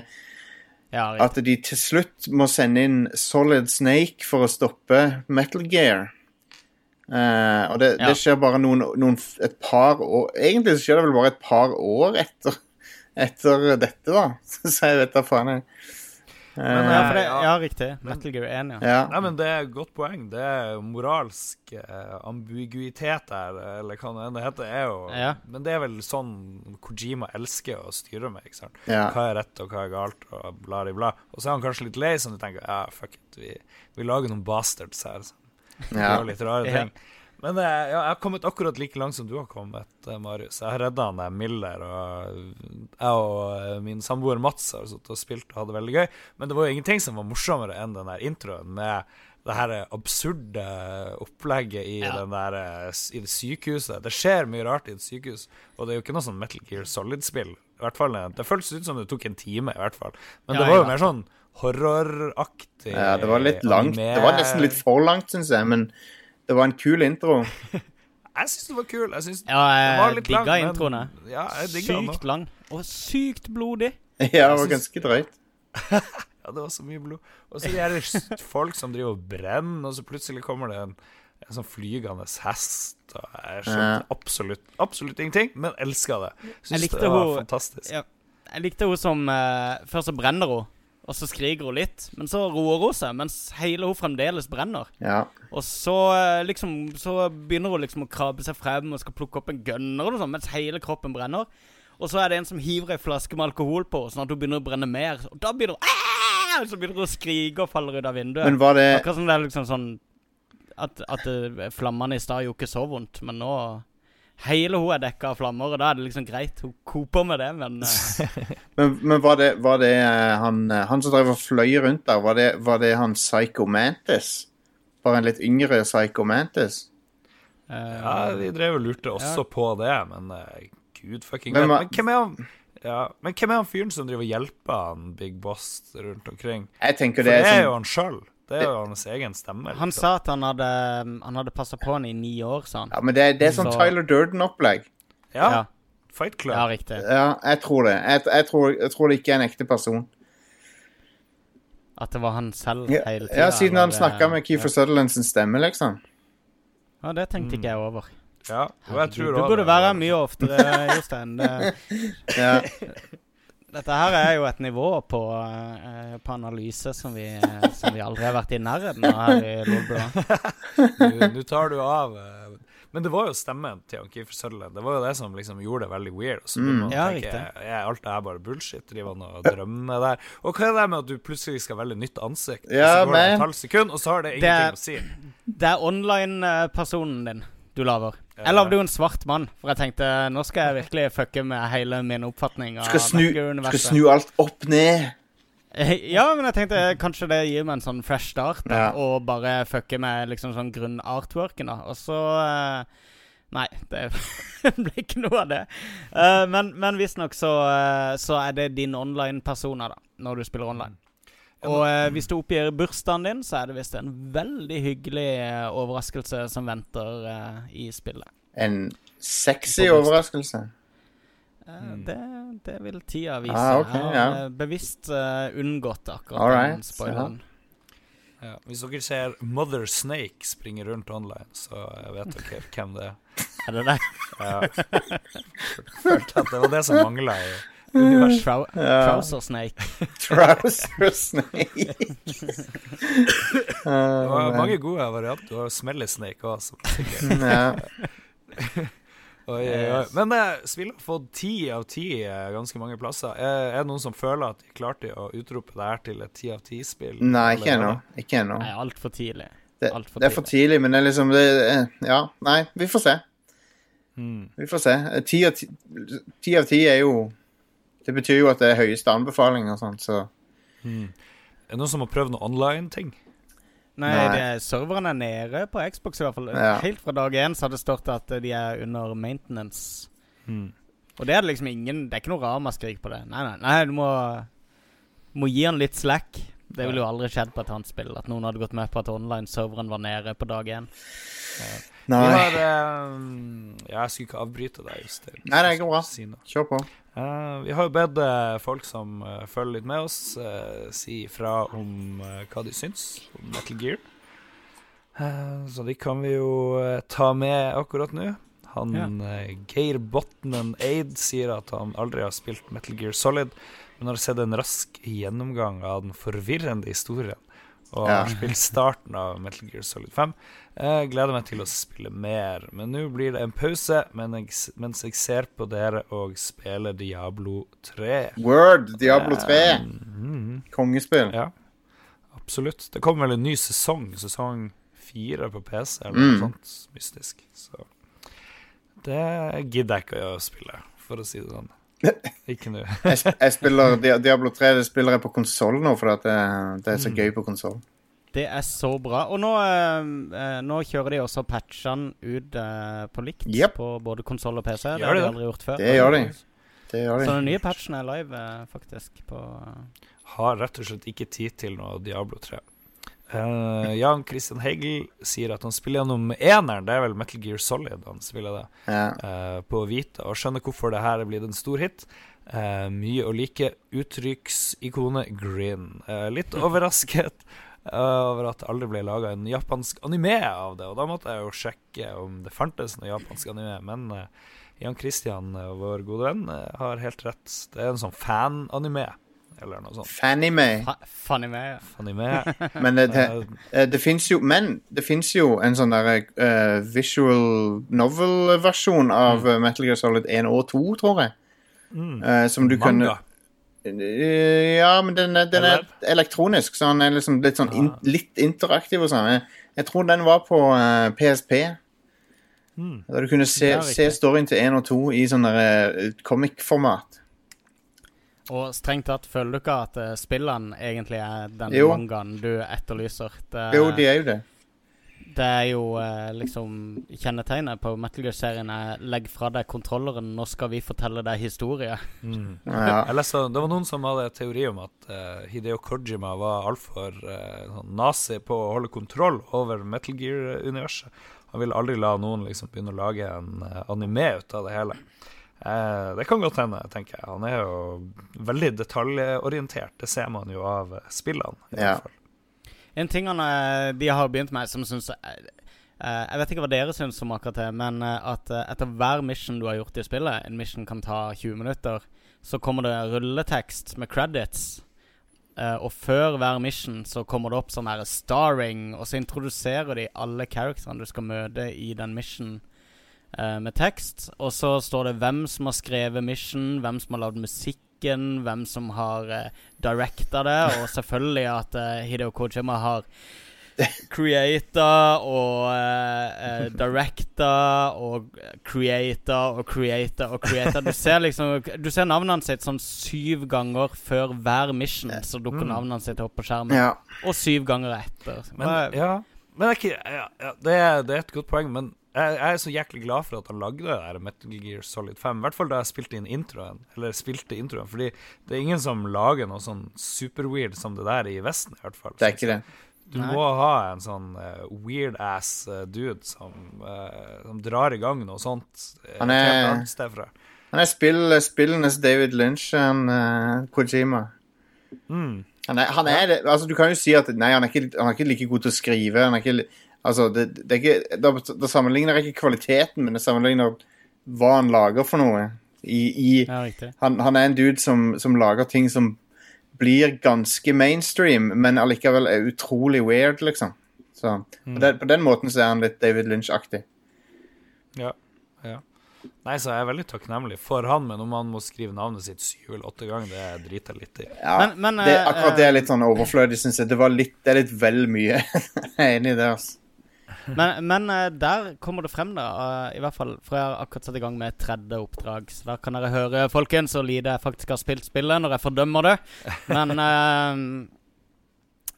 ja, at de til slutt må sende inn Solid Snake for å stoppe Metal Gear. Uh, og det, Ja. det skjer bare noen, noen et par år Egentlig så skjer det vel bare et par år etter, etter dette, da. <laughs> Så jeg vet da faen, jeg. Eh, Men, ja, for det, ja. riktig. Metal Gear 1, ja. ja. Nei, men Det er et godt poeng. Det er moralsk eh, ambiguitet der, eller hva det enn det heter. er jo Ja. Men det er vel sånn Kojima elsker å styre med. ikke sant? Ja. Hva er rett og hva er galt, og bla, bla, bla. Og så er han kanskje litt lei, sånn at du tenker ja, fuck it, vi, vi lager noen bastards her. som ja. gjør litt rare Ja. ting. Men eh, ja, jeg har kommet akkurat like langt som du har kommet, eh, Marius. Jeg har redda han der Miller, og jeg og eh, min samboer Mats har sittet og spilt og hatt det veldig gøy. Men det var jo ingenting som var morsommere enn den der introen med det her absurde opplegget i, Ja. den der, eh, i det sykehuset. Det skjer mye rart i et sykehus, og det er jo ikke noe sånn Metal Gear Solid-spill. I hvert fall, eh, Det føltes ut som det tok en time, i hvert fall. Men Ja, det var jo ja. mer sånn horroraktig. ja, det var litt langt. Det var nesten litt for langt, syns jeg, men det var en kul intro. <laughs> Jeg syns det var kul. Jeg synes Ja, jeg digga introene. Ja, jeg Sykt lang. Og sykt blodig. <laughs> Ja, det var synes- ganske drøyt. <laughs> Ja, det var så mye blod. Og så er det folk som driver og brenner, og så plutselig kommer det en, en sånn flygende hest. Og jeg skjønte Ja. absolutt, absolutt ingenting, men elska det. Syns det var hun- fantastisk. Ja. Jeg likte hun som uh, Først så brenner hun, og så skriker hun litt. Men så roer hun seg, mens hele hun fremdeles brenner. Ja. Og så eh, liksom Så begynner hun liksom å krabbe seg frem og skal plukke opp en gunner, og sånn, mens hele kroppen brenner. Og så er det en som hiver ei flaske med alkohol på, sånn at hun begynner å brenne mer. Og da begynner hun «Aah!» Så begynner hun å skrike og faller ut av vinduet. Men var det Akkurat som det er liksom sånn At, at eh, flammene i stad gjorde ikke så vondt, men nå Hele hun er dekka av flammer, og da er det liksom greit. Hun koper med det, men eh, <laughs> Men, men var det, var det eh, han, eh, han som drev og fløy rundt der, var det, var det han Psycho Mantis? Bare en litt yngre Psycho Mantis? Uh, Ja, de drev og lurte også Ja. på det, men uh, gud fucking Men men, hvem er han ja, Men hvem er han fyren som driver og hjelper han Big Boss rundt omkring? Jeg tenker For det det er er jo sånn han sjøl. Det er jo hans egen stemme. Han liksom. sa at han hadde Han hadde passa på han i ni år, sa han. ja, men det, det er sånn Så- Tyler Durden-opplegg. Ja, Ja, Fight Club. ja riktig. Ja, jeg tror det. Jeg, jeg, tror, jeg tror det ikke er en ekte person. At det var han selv hele tida. ja siden han eller- snakka med Keefer Sutherland sin stemme, liksom. Ja, det tenkte ikke jeg over. Ja, og jeg tror du burde det være mye oftere, Jostein. Det- <laughs> Ja. <laughs> Dette her er jo et nivå på, uh, på analyse som vi, som vi aldri har vært i nærheten av her i Lolbua. Nå tar du av eh, Men det var jo stemmen til han Keefer Sutherland. Det var jo det som liksom gjorde det veldig weird. Så å Ja, tenke er alt det her bare bullshit? Driver han og drømmer der? Og hva er det med at du plutselig skal velge nytt ansikt? Ja, og så går det men- et halvt sekund, og så har det Det er- ingenting å si. Det er online-personen din du lager. Jeg lagde jo en svart mann, for jeg tenkte nå skal jeg virkelig fucke med hele min oppfatning av Skal snu, skal snu alt opp ned. Eh, <laughs> Ja, men jeg tenkte kanskje det gir meg en sånn fresh start, da, Ja. og bare fucke med liksom sånn grunn-artworken, da. Og så eh, Nei, det <laughs> ble ikke noe av det. Eh, men men visstnok så, eh, så er det din online-personer, da, når du spiller online. Og eh, hvis du oppgir bursdagen din, så er det visst en veldig hyggelig eh, overraskelse som venter eh, i spillet. En sexy overraskelse. Eh, Mm. det, det vil tida vise. Ah, ok, jeg har ja. eh, bevisst eh, unngått akkurat Alright, den spoileren. Ja. Hvis dere ser Mother Snake springe rundt online, så eh, vet dere hvem det er. Er det det? Ja. <laughs> Følte at det var det som mangla i <laughs> universet. Trou Ja. Trouser Snake. <laughs> Trouser Snake. Det Uh, var mange gode varianter. Du har jo Smelly Snake òg, som sikkert. <laughs> Oi, oi, oi. Men eh, Spill har fått ti av ti eh, ganske mange plasser. Er, er det noen som føler at de klarte å utrope det her til et ti av ti-spill? Nei, ikke ennå. Ikke ennå. Nei, altfor tidlig. Det, Alt for det er for tidlig, men det er liksom det, eh, Ja, nei, vi får se. Mm. Vi får se. Eh, ti av ti er jo Det betyr jo at det er høyeste anbefaling og sånt, så Mm. Er det noen som har prøvd noe online-ting? Nei, Nei. Det, serveren er nede på Xbox i hvert fall. Ja. Helt fra dag én så har det stått at de er under maintenance. Mm. Og det er det liksom ingen Det er ikke noe ramaskrik på det. Nei, nei, nei du må Må gi han litt slack. Det ville jo aldri skjedd på et annet spill. At noen hadde gått med på at online-serveren var nede på dag én. Nei. har eh, Ja, jeg skulle ikke avbryte deg, Jostein. Nei, det går bra. Si. Kjør på. Uh, vi har jo bedt eh, folk som uh, følger litt med oss, uh, si ifra om hva de syns om Metal Gear. Eh, så de kan vi jo ta med akkurat nå. Han eh, Geir Botnen Aid sier at han aldri har spilt Metal Gear Solid, men har sett en rask gjennomgang av den forvirrende historien. Og Ja. har spilt starten av Metal Gear Solid 5. Jeg gleder meg til å spille mer, men nå blir det en pause mens jeg ser på dere og spiller Diablo 3. Word, Diablo 3. Mhm. Kongespill. Ja, absolutt. Det kommer vel en ny sesong, sesong fire på PC, eller Mm. noe sånt mystisk. Så det gidder jeg ikke å spille, for å si det sånn. Ikke nå. Jeg, jeg spiller Diablo 3 det spiller jeg på konsoll nå, for det, det er så Mm. gøy på konsoll. Det er så bra. Og nå, eh, eh, nå kjører de også patchene ut eh, på likt Yep. på både konsoll og PC. Det Gjør har de de aldri gjort før. Det gjør de. Det gjør Så den nye patchen er live, eh, faktisk, på Har rett og slett ikke tid til noe Diablo 3. Eh, Jan Christian Hegel sier at han spiller gjennom eneren, det er vel Metal Gear Solid han spiller det. Ja. uh, på Vita, og skjønner hvorfor det her er blitt en stor hit. Uh, mye å like. Uttrykksikonet Grin. Litt <laughs> overrasket over at det aldri ble laga en japansk anime av det, og da måtte jeg jo sjekke om det fantes noe japansk anime, men Jan Christian, vår gode venn, har helt rett. Det er en sånn fan-anime, eller noe sånt. Fanime. fa Fanny med. Anime. <laughs> Men det, det, Eh, eh, det <laughs> fins jo Men det fins jo en sånn derre uh, visual novel-versjon av Mm. eh, Metal Gear Solid 1 og 2, tror jeg. mm, Uh, som du Manga. manga. uh, Ja, men den, den er elektronisk, så den er liksom litt sånn in, Ah. litt interaktiv og sånn. Jeg, jeg tror den var på eh, PSP. Mm. Da du kunne se, se storyen til 1 og 2 i sånn eh, comic-format. Og strengt tatt, føler du ikke at uh, spillene egentlig er den Jo. mangaen du etterlyser? Det, Jo, de er jo det. det er jo eh, liksom Kjennetegnet på Metal Gear-serien er 'legg fra deg kontrolleren, nå skal vi fortelle deg historie'. Mm. <laughs> Ja. Jeg leste, det var noen som hadde teori om at uh, Hideo Kojima var altfor uh, sånn nazi på å holde kontroll over Metal Gear-universet. Han ville aldri la noen liksom begynne å lage en uh, anime ut av det hele. Eh, det kan godt hende, tenker jeg. Han er jo veldig detaljorientert. Det ser man jo av eh, spillene. i Ja. fall. En ting han, eh, de har begynt med, som syns Jeg vet ikke hva dere syns om akkurat det, men eh, at eh, etter hver mission du har gjort i spillet, en mission kan ta 20 minutter, så kommer det rulletekst med credits. Eh, og før hver mission så kommer det opp sånn her starring, og så introduserer de alle characterne du skal møte i den mission eh, med tekst. Og så står det hvem som har skrevet mission, hvem som har lagd musikken, hvem som har uh, directa det, og selvfølgelig at uh, Hideo Kojima har creata og <laughs> uh, directa og creata og creata og creata. Du ser liksom Du ser navnet sitt sånn syv ganger før hver mission, så dukker Mm. navnet sitt opp på skjermen. Ja. Og syv ganger etter. Men, men ja, men det, er ikke, ja, ja, det, er, det er et godt poeng. Men jeg, jeg er så jæklig glad for at han lagde det der Metal Gear Solid 5. I hvert fall da jeg spilte inn introen. Eller spilte introen Fordi det er ingen som lager noe sånn superweird som det der i Vesten, i hvert fall. Det er ikke det. Du Nei. må ha en sånn uh, weird-ass uh, dude som, uh, som drar i gang noe sånt. Han er-. Han er spill, spillenes David Lynch, han uh, Kojima. Mm. Han er, han er det. Altså, du kan jo si at nei, han er ikke, han er ikke like god til å skrive. Han er ikke, altså, det, det er ikke, da, da sammenligner jeg ikke kvaliteten, men det sammenligner hva han lager for noe. I, i, Ja, han, han er en dude som, som lager ting som blir ganske mainstream, men allikevel er utrolig weird, liksom. Så på, den, på den måten så er han litt David Lynch-aktig. Ja. ja. Nei, så jeg er veldig takknemlig for han, men om han må skrive navnet sitt syv eller åtte ganger, det driter jeg litt i. Ja, Men- men, det, eh, akkurat det er litt sånn overflødig, syns jeg. Det, var litt, det er litt vel mye. <laughs> jeg er enig i det, altså. Men, men eh, der kommer det frem, da. eh, I hvert fall, For jeg har akkurat satt i gang med et tredje oppdrag. Så da kan dere høre, folkens, hvor lite jeg faktisk har spilt spillet, når jeg fordømmer det. Men uh,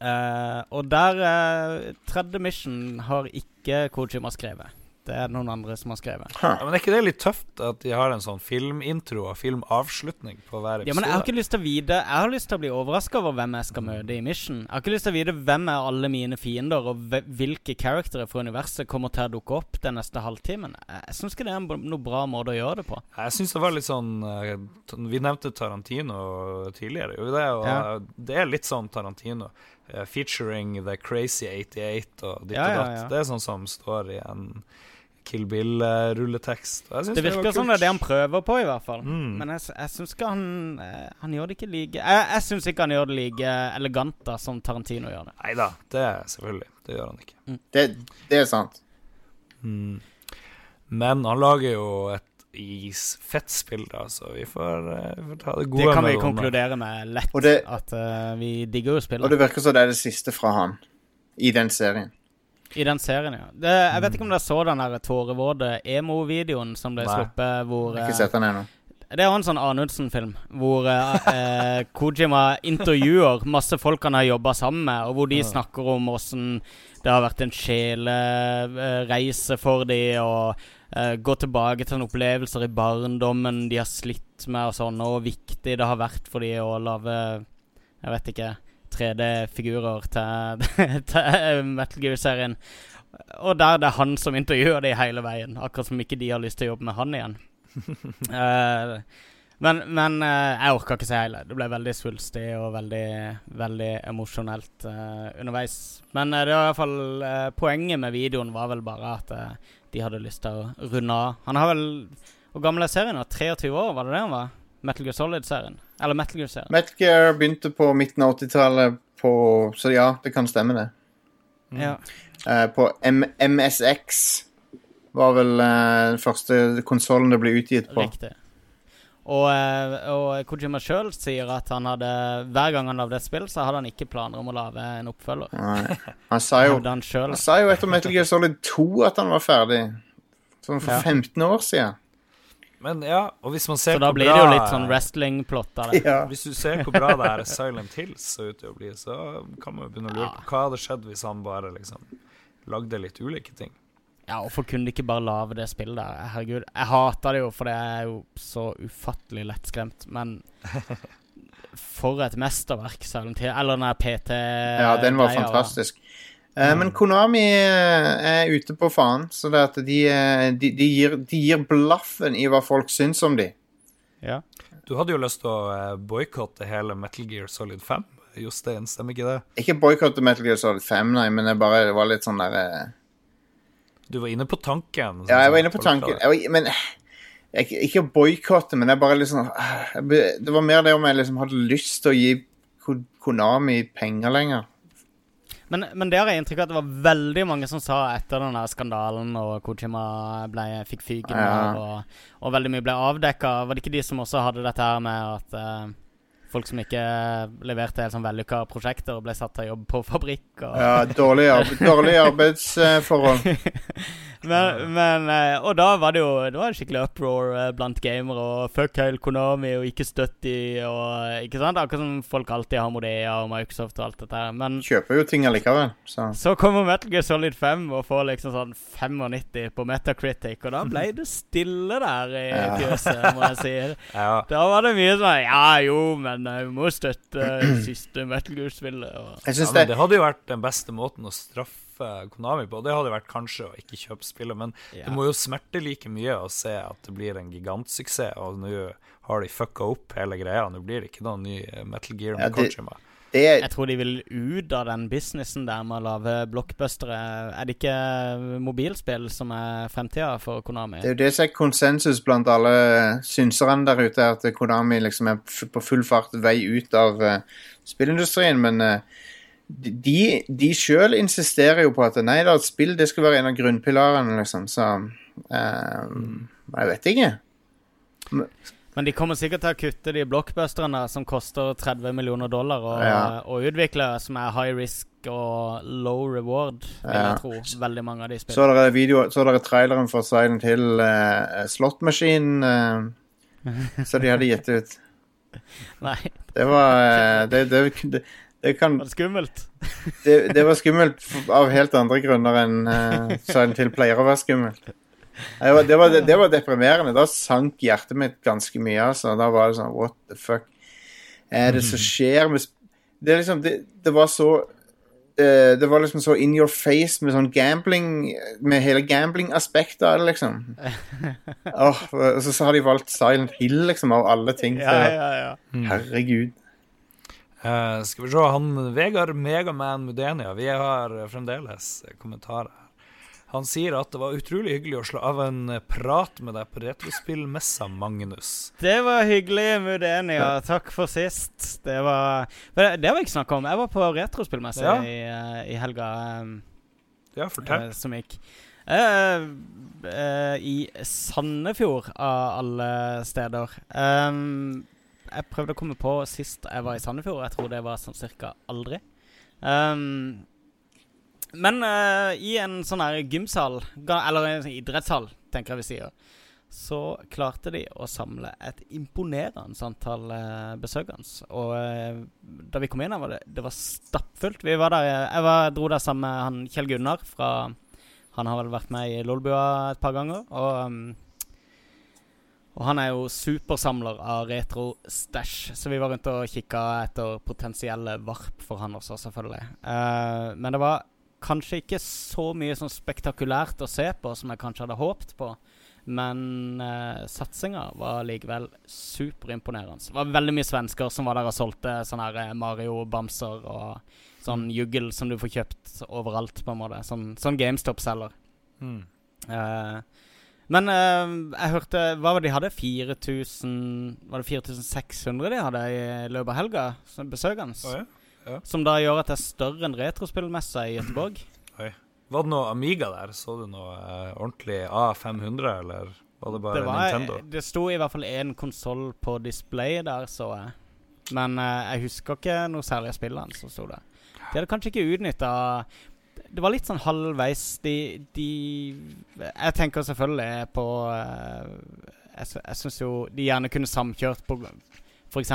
<laughs> uh, Og der uh, Tredje mission har ikke Kojima skrevet. Det er noen andre som har skrevet. Ja, men er ikke det litt tøft at de har en sånn filmintro og filmavslutning på hver episode? Ja, men Jeg har ikke lyst til å vite Jeg har lyst til å bli overraska over hvem jeg skal møte i Mission. Jeg har ikke lyst til å vite hvem er alle mine fiender, og hvilke karakterer fra universet kommer til å dukke opp den neste halvtimen. Jeg, syns ikke det er noen noe bra måte å gjøre det på. Jeg syns det var litt sånn eh, Vi nevnte Tarantino tidligere, gjorde vi det? Og Ja. det er litt sånn Tarantino. eh, featuring The Crazy 88 og ditt Ja, og ja, datt. ja. Det er sånn som står i en Kill Bill-rulletekst. Det virker som det er det han prøver på, i hvert fall. Mm. Men jeg, jeg syns ikke han eh, Han gjør det ikke like Jeg, jeg syns ikke han gjør det like elegant da som Tarantino gjør det. Nei da, det er selvfølgelig. Det gjør han ikke. Det, det er sant. Mm. Men han lager jo et fett spill, da, så vi får, eh, vi får ta det gode med Det kan vi det konkludere med lett. Det- at uh, vi digger jo spillet. Og det virker som det er det siste fra han i den serien. I den serien, ja. Det, jeg vet ikke om dere så den der tårevåte emo-videoen som ble Nei. sluppet, hvor eh, ikke sett den ennå. Det er jo en sånn Anundsen-film hvor eh, eh, Kojima intervjuer masse folk han har jobba sammen med, og hvor de snakker om åssen det har vært en sjelereise for de og eh, gå tilbake til opplevelser i barndommen de har slitt med, og sånn, og hvor viktig det har vært for de å lage Jeg vet ikke 3D-figurer til, <laughs> til Metal Gear-serien. Og der det er han som intervjuer de hele veien, akkurat som ikke de har lyst til å jobbe med han igjen. uh, <laughs> men men uh, jeg orka ikke se hele. Det ble veldig svulstig og veldig veldig emosjonelt uh, underveis. Men det var i hvert fall poenget med videoen var vel bare at de hadde lyst til å runde av. Han har vel Hvor gammel er serien nå? 23 år, var det det han var? Metal Gear Solid-serien? Eller Metal Gear-serien? Metal Gear begynte på midten av 80-tallet, på Så ja, det kan stemme, det. Ja. Uh, på M MSX var vel uh, den første konsollen det ble utgitt på. Riktig. Og, eh, og Kojima sjøl sier at han hadde hver gang han lagde et spill, så hadde han ikke planer om å lage en oppfølger. Nei. Han sa jo han. Han sa jo etter Metal Gear Solid 2 at han var ferdig. Sånn for Ja. 15 år siden. Men ja, og hvis man ser Så da blir det jo litt sånn wrestling-plott av det. Ja. Hvis du ser hvor bra det er Silent Hills så ut til å bli, så kan man jo begynne å lure på hva hadde skjedd hvis han bare liksom lagde litt ulike ting. Ja, hvorfor kunne de ikke bare lage det spillet der? Herregud. Jeg hater det jo, for det er jo så ufattelig lettskremt, men <laughs> For et mesterverk, Silent Hill. Eller den der PT Ja, den var fantastisk. Eh, men Konami eh, er ute på faen, så det at de, eh, de, de, gir, de gir blaffen i hva folk syns om de. Ja. Du hadde jo lyst til å boikotte hele Metal Gear Solid 5, Jostein, stemmer ikke det? Ikke boikotte Metal Gear Solid 5, nei, men jeg bare det var litt sånn der eh, Du var inne på tanken. sånn Ja, jeg var inne på tanken. Jeg var, men jeg, Ikke boikotte, men jeg bare liksom jeg, Det var mer det om jeg liksom hadde lyst til å gi Konami penger lenger. Men, men det har jeg inntrykk av at det var veldig mange som sa etter den der skandalen og Kojima ble, fikk fyken Ja. og, og veldig mye ble avdekka. Var det ikke de som også hadde dette her med at eh, folk som ikke leverte helt sånn vellykka prosjekter, og ble satt til jobb på fabrikk? Og, Ja, Dårlige arbe <laughs> dårlig arbeidsforhold. <laughs> men, men, eh, og da var det jo Det var skikkelig uproar eh, blant gamere, og fuck hele Konami, og ikke støtt de, og Ikke sant? Akkurat som folk alltid har Modea og Microsoft og alt dette her. Men Kjøper jo ting allikevel, så Så kommer Metal Gear Solid 5 og får liksom sånn 95 på Metacritic, og da ble det stille der i <laughs> Ja. fjøset, må jeg si. Ja, Da var det mye sånn Ja jo, men eh, vi må støtte siste Metal Gear-spillet. Og... Ja, det det hadde jo vært den beste måten å straffe Konami på. Det hadde vært kanskje å ikke kjøpe spillet, men Ja. det må jo smerte like mye å se at det blir en gigantsuksess, og nå har de fucka opp hele greia. Nå blir det ikke noen ny eh, Metal Gear med Ja, det- Kojima. Det er, Jeg tror de vil ut av den businessen der med å lage blockbustere. Er det ikke mobilspill som er fremtida for Konami? det er jo det som er konsensus blant alle synserne der ute, at Konami liksom er på full fart vei ut av uh, spillindustrien, men uh, de, de sjøl insisterer jo på at nei da, spill det skal være en av grunnpilarene, liksom, så uh, Jeg vet ikke. Men de kommer sikkert til å kutte de blockbusterne som koster 30 millioner dollar å, Ja. å utvikle, som er high risk og low reward, vil Ja. jeg tro. Veldig mange av de Så spillene. dere video, så dere traileren for Silent Hill uh, Slot Machine som Så de hadde gitt ut. <laughs> Nei, Det var uh, det, det, det, det kan var det skummelt? det, det var skummelt av helt andre grunner enn uh, Silent Hill pleier å være skummelt. Det var, det, var, det var deprimerende. Da sank hjertet mitt ganske mye. Altså. Da var det sånn What the fuck er det som skjer med Det liksom Det, det var så eh, Det var liksom så in your face med sånn gambling Med hele gambling-aspektet av det, liksom. <laughs> oh, og så, så har de valgt Silent Hill, liksom, av alle ting. Ja, Så, ja, ja. Herregud. Uh, skal vi se, han Vegard Megaman Mudenia, vi har fremdeles kommentarer. Han sier at det var utrolig hyggelig å slå av en prat med deg på retrospillmessa, Magnus. Det var hyggelig, Mudenia. Takk for sist. Det var det, det var ikke snakk om. Jeg var på retrospillmessa Ja. i, eh, i helga um, Ja, fortell. Uh, som gikk. Uh, uh, I Sandefjord, av alle steder. Um, jeg prøvde å komme på sist jeg var i Sandefjord. Jeg tror det var sånn cirka aldri. Um, men uh, i en sånn her gymsal, eller en sånn idrettshall, tenker jeg vi sier, så klarte de å samle et imponerende antall uh, besøkende. Og uh, da vi kom inn her, var det, det var stappfullt. Vi var der, jeg var, dro der sammen med han Kjell Gunnar fra Han har vel vært med i Lolbua et par ganger. Og, um, og han er jo supersamler av retro-stæsj, så vi var rundt og kikka etter potensielle varp for han også, selvfølgelig. Uh, men det var kanskje ikke så mye sånn spektakulært å se på som jeg kanskje hadde håpet på. Men uh, satsinga var likevel superimponerende. Det var veldig mye svensker som var der og solgte sånne her eh, Mario-bamser og sånn juggel som du får kjøpt overalt, på en måte. Sånn, sånn GameStop-selger. Mm. Eh, men eh, jeg hørte Hva var det de hadde? 4000 Var det 4600 de hadde i løpet av helga? Som besøkende? Oh, ja. Som da gjør at det er større enn retrospillmessa i Göteborg. <clears throat> Var det noe Amiga der? Så du noe eh, ordentlig A500, eller var det bare Det, var, Nintendo? det sto i hvert fall én konsoll på display der, så jeg. Men eh, jeg husker ikke noe særlig av spillene som sto der. De hadde kanskje ikke utnytta Det var litt sånn halvveis. De, de Jeg tenker selvfølgelig på eh, Jeg, jeg syns jo de gjerne kunne samkjørt på f.eks.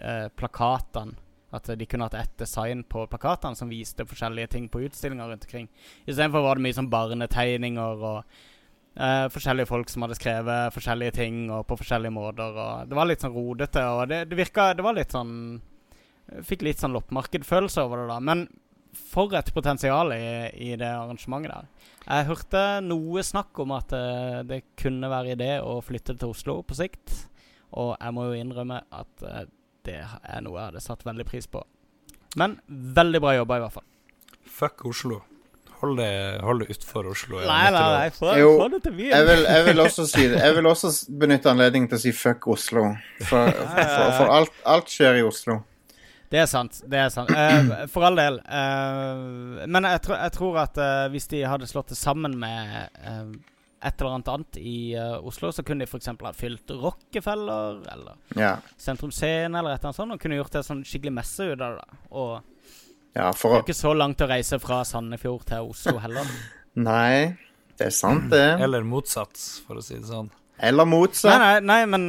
Eh, plakatene. At de kunne hatt ett design på plakatene som viste forskjellige ting på utstillinger rundt omkring. Istedenfor var det mye sånn barnetegninger og eh, forskjellige folk som hadde skrevet forskjellige ting og på forskjellige måter. Og det var litt sånn rodete, og det, det virka Det var litt sånn Fikk litt sånn loppemarkedfølelse over det, da. Men for et potensial i, i det arrangementet der. Jeg hørte noe snakk om at eh, det kunne være idé å flytte til Oslo på sikt. Og jeg må jo innrømme at eh, det er noe jeg hadde satt veldig pris på. Men veldig bra jobba, i hvert fall. Fuck Oslo. Hold det, hold det utfor Oslo. er Nei, nei, nei, få, Jo, få det til byen. Jeg vil, jeg vil <laughs> også si. Jeg vil også benytte anledningen til å si fuck Oslo. For, for, for alt, alt skjer i Oslo. Det er sant. det er sant Eh, For all del. eh, men jeg, tror- jeg tror at eh, hvis de hadde slått det sammen med eh, et eller annet annet i uh, Oslo, så kunne de f.eks. ha fylt Rockefeller eller Ja. Sentrum Scene eller et eller annet sånt, og kunne gjort en sånn skikkelig messe ut av det. Og ja, det er ikke så langt å reise fra Sandefjord til Oslo heller. <laughs> Nei, det er sant, det. Eller motsatt, for å si det sånn. Eller motsatt. Nei, nei, nei, men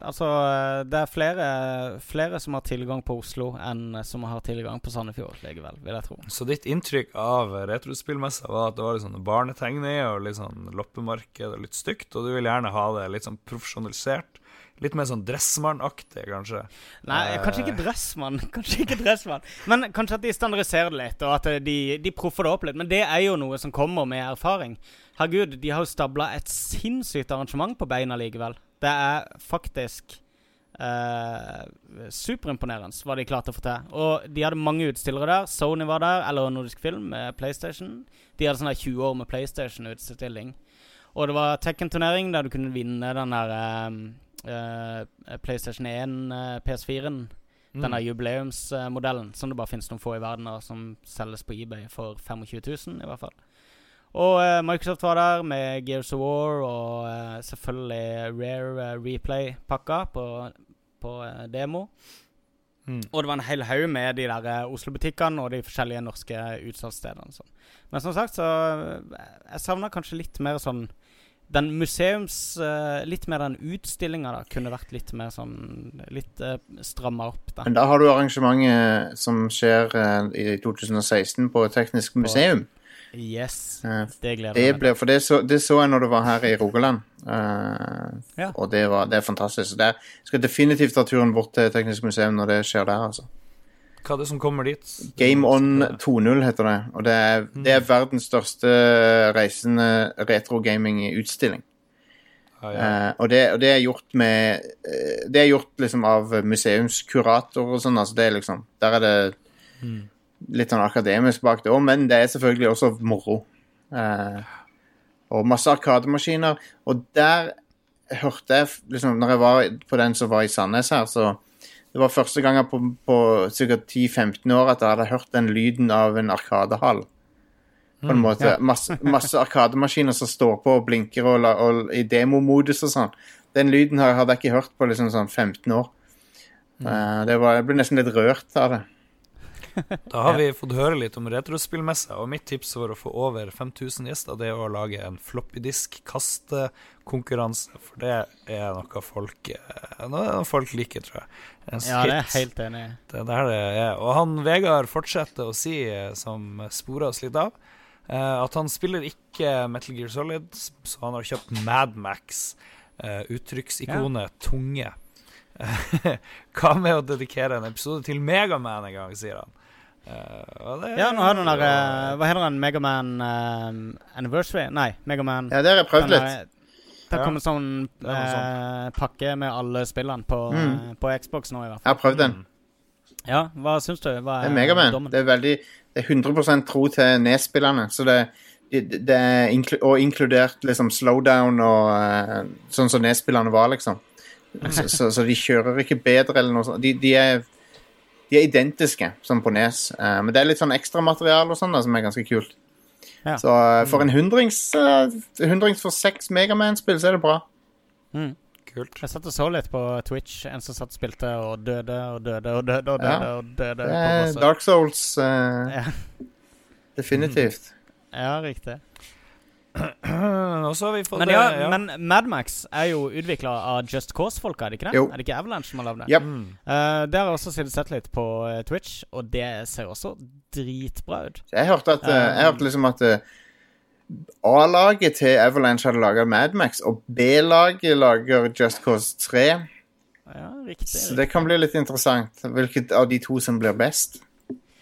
altså eh, Det er flere, flere som har tilgang på Oslo enn som har tilgang på Sandefjord likevel, vil jeg tro. Så ditt inntrykk av retrospillmessa var at det var litt sånn barnetegninger og litt sånn loppemarked og litt stygt, og du vil gjerne ha det litt sånn profesjonalisert? Litt mer sånn Dressmann-aktig, kanskje? Nei, Eh. kanskje ikke Dressmann. <laughs> Kanskje ikke Dressmann Men kanskje at de standardiserer det litt, og at de, de proffer det opp litt. Men det er jo noe som kommer med erfaring. Herregud, de har jo stabla et sinnssykt arrangement på beina likevel. Det er faktisk eh, superimponerende hva de klarte å få til. Og de hadde mange utstillere der. Sony var der, eller Nordisk Film med PlayStation. De hadde sånn 20 år med PlayStation-utstilling. Og det var Tekken-turnering der du kunne vinne den der eh, eh, PlayStation 1 eh, PS4-en. Mm. Den der jubileumsmodellen som det bare finnes noen få i verden, og som selges på eBay for 25 000, i hvert fall. Og eh, Microsoft var der med Gears of War og eh, selvfølgelig Rare eh, Replay-pakka på, på eh, demo. Mm. Og det var en hel haug med de der eh, Oslo-butikkene og de forskjellige norske utsalgsstedene. Sånn. Men som sagt, så eh, Jeg savna kanskje litt mer sånn Den museums Litt mer den utstillinga da kunne vært litt mer sånn Litt uh, stramma opp, da. Men da har du arrangementet som skjer i 2016 på Teknisk museum. Yes. Det gleder jeg meg til. for det så, det så jeg når du var her i Rogaland. uh, Ja. Og det, var, det er fantastisk. Så Det er, skal definitivt ta turen bort til Teknisk museum når det skjer der. altså. Hva er det som kommer dit? Game On 2.0 heter det. Og det er, det er verdens største reisende retro-gaming-utstilling. Ah, ja. uh, og, det, og det er gjort med eh, Det er gjort liksom av museumskurator og sånn. Altså det er liksom Der er det litt sånn akademisk bak det òg, men det er selvfølgelig også moro. Uh, og masse arkademaskiner. Og der hørte jeg liksom Når jeg var på den som var i Sandnes her, så Det var første gang på, på ca. 10-15 år at jeg hadde hørt den lyden av en arkadehall. På en måte. ja. Masse, masse arkademaskiner som står på og blinker og, la- og, i demomodus og sånn. Den lyden hadde jeg ikke hørt på liksom sånn 15 år. Uh, det var, jeg ble nesten litt rørt av det. <laughs> Da har vi fått høre litt om retrospillmessa, og mitt tips for å få over 5000 gjester, det er å lage en floppydisk-kastekonkurranse. For det er noe folk, eh, noe folk liker, tror jeg. En Ja, det er helt enig. Det er der det er. Og han Vegard fortsetter å si, eh, som sporer oss litt av, eh, at han spiller ikke Metal Gear Solid, så han har kjøpt Madmax. Uh, uttrykksikonet tunge. <laughs> Hva med å dedikere en episode til Megaman en gang, sier han. Eh, det- Ja, nå har den der uh, Hva heter den? Megaman uh, Anniversary? Nei, Megaman Ja, det har jeg prøvd litt. der- Det Ja. kommer sånn Det er eh, pakke med alle spillene på, Mm. eh, på Xbox nå, i hvert fall. Jeg har prøvd den. Mm. Ja, hva syns du? Hva Det er Megaman. Det er veldig Det er 100 tro til nedspillerne. Så det, det, det er inklu, Og inkludert liksom slowdown og eh, sånn som nedspillerne var, liksom. <laughs> Så, så, så de kjører ikke bedre eller noe sånt. De, de, er, de er identiske som på Nes. Uh, men det er litt sånn ekstramateriale og sånn som er ganske kult. Ja. Så uh, for en hundrings, eh, hundrings for seks Megaman-spill, så er det bra. Mm. Kult. Jeg satt og så litt på Twitch. En som satt og spilte og døde og døde og døde og døde. Ja. og døde Det er. Dark Souls, Ja. definitivt. ja, riktig. Men, det, ja, men Madmax er jo utvikla av Just Cause-folka, er det ikke det? Jo. Er det ikke Avalanche som har lagd det? Yep. Mm. Eh, det har jeg også sett- litt på eh, Twitch, og det ser også dritbra ut. Jeg hørte, at, eh, jeg hørte liksom at A-laget til Avalanche hadde laga Madmax, og B-laget lager Just Cause 3. Ja, riktig. Så det kan bli litt interessant. Hvilket av de to som blir best.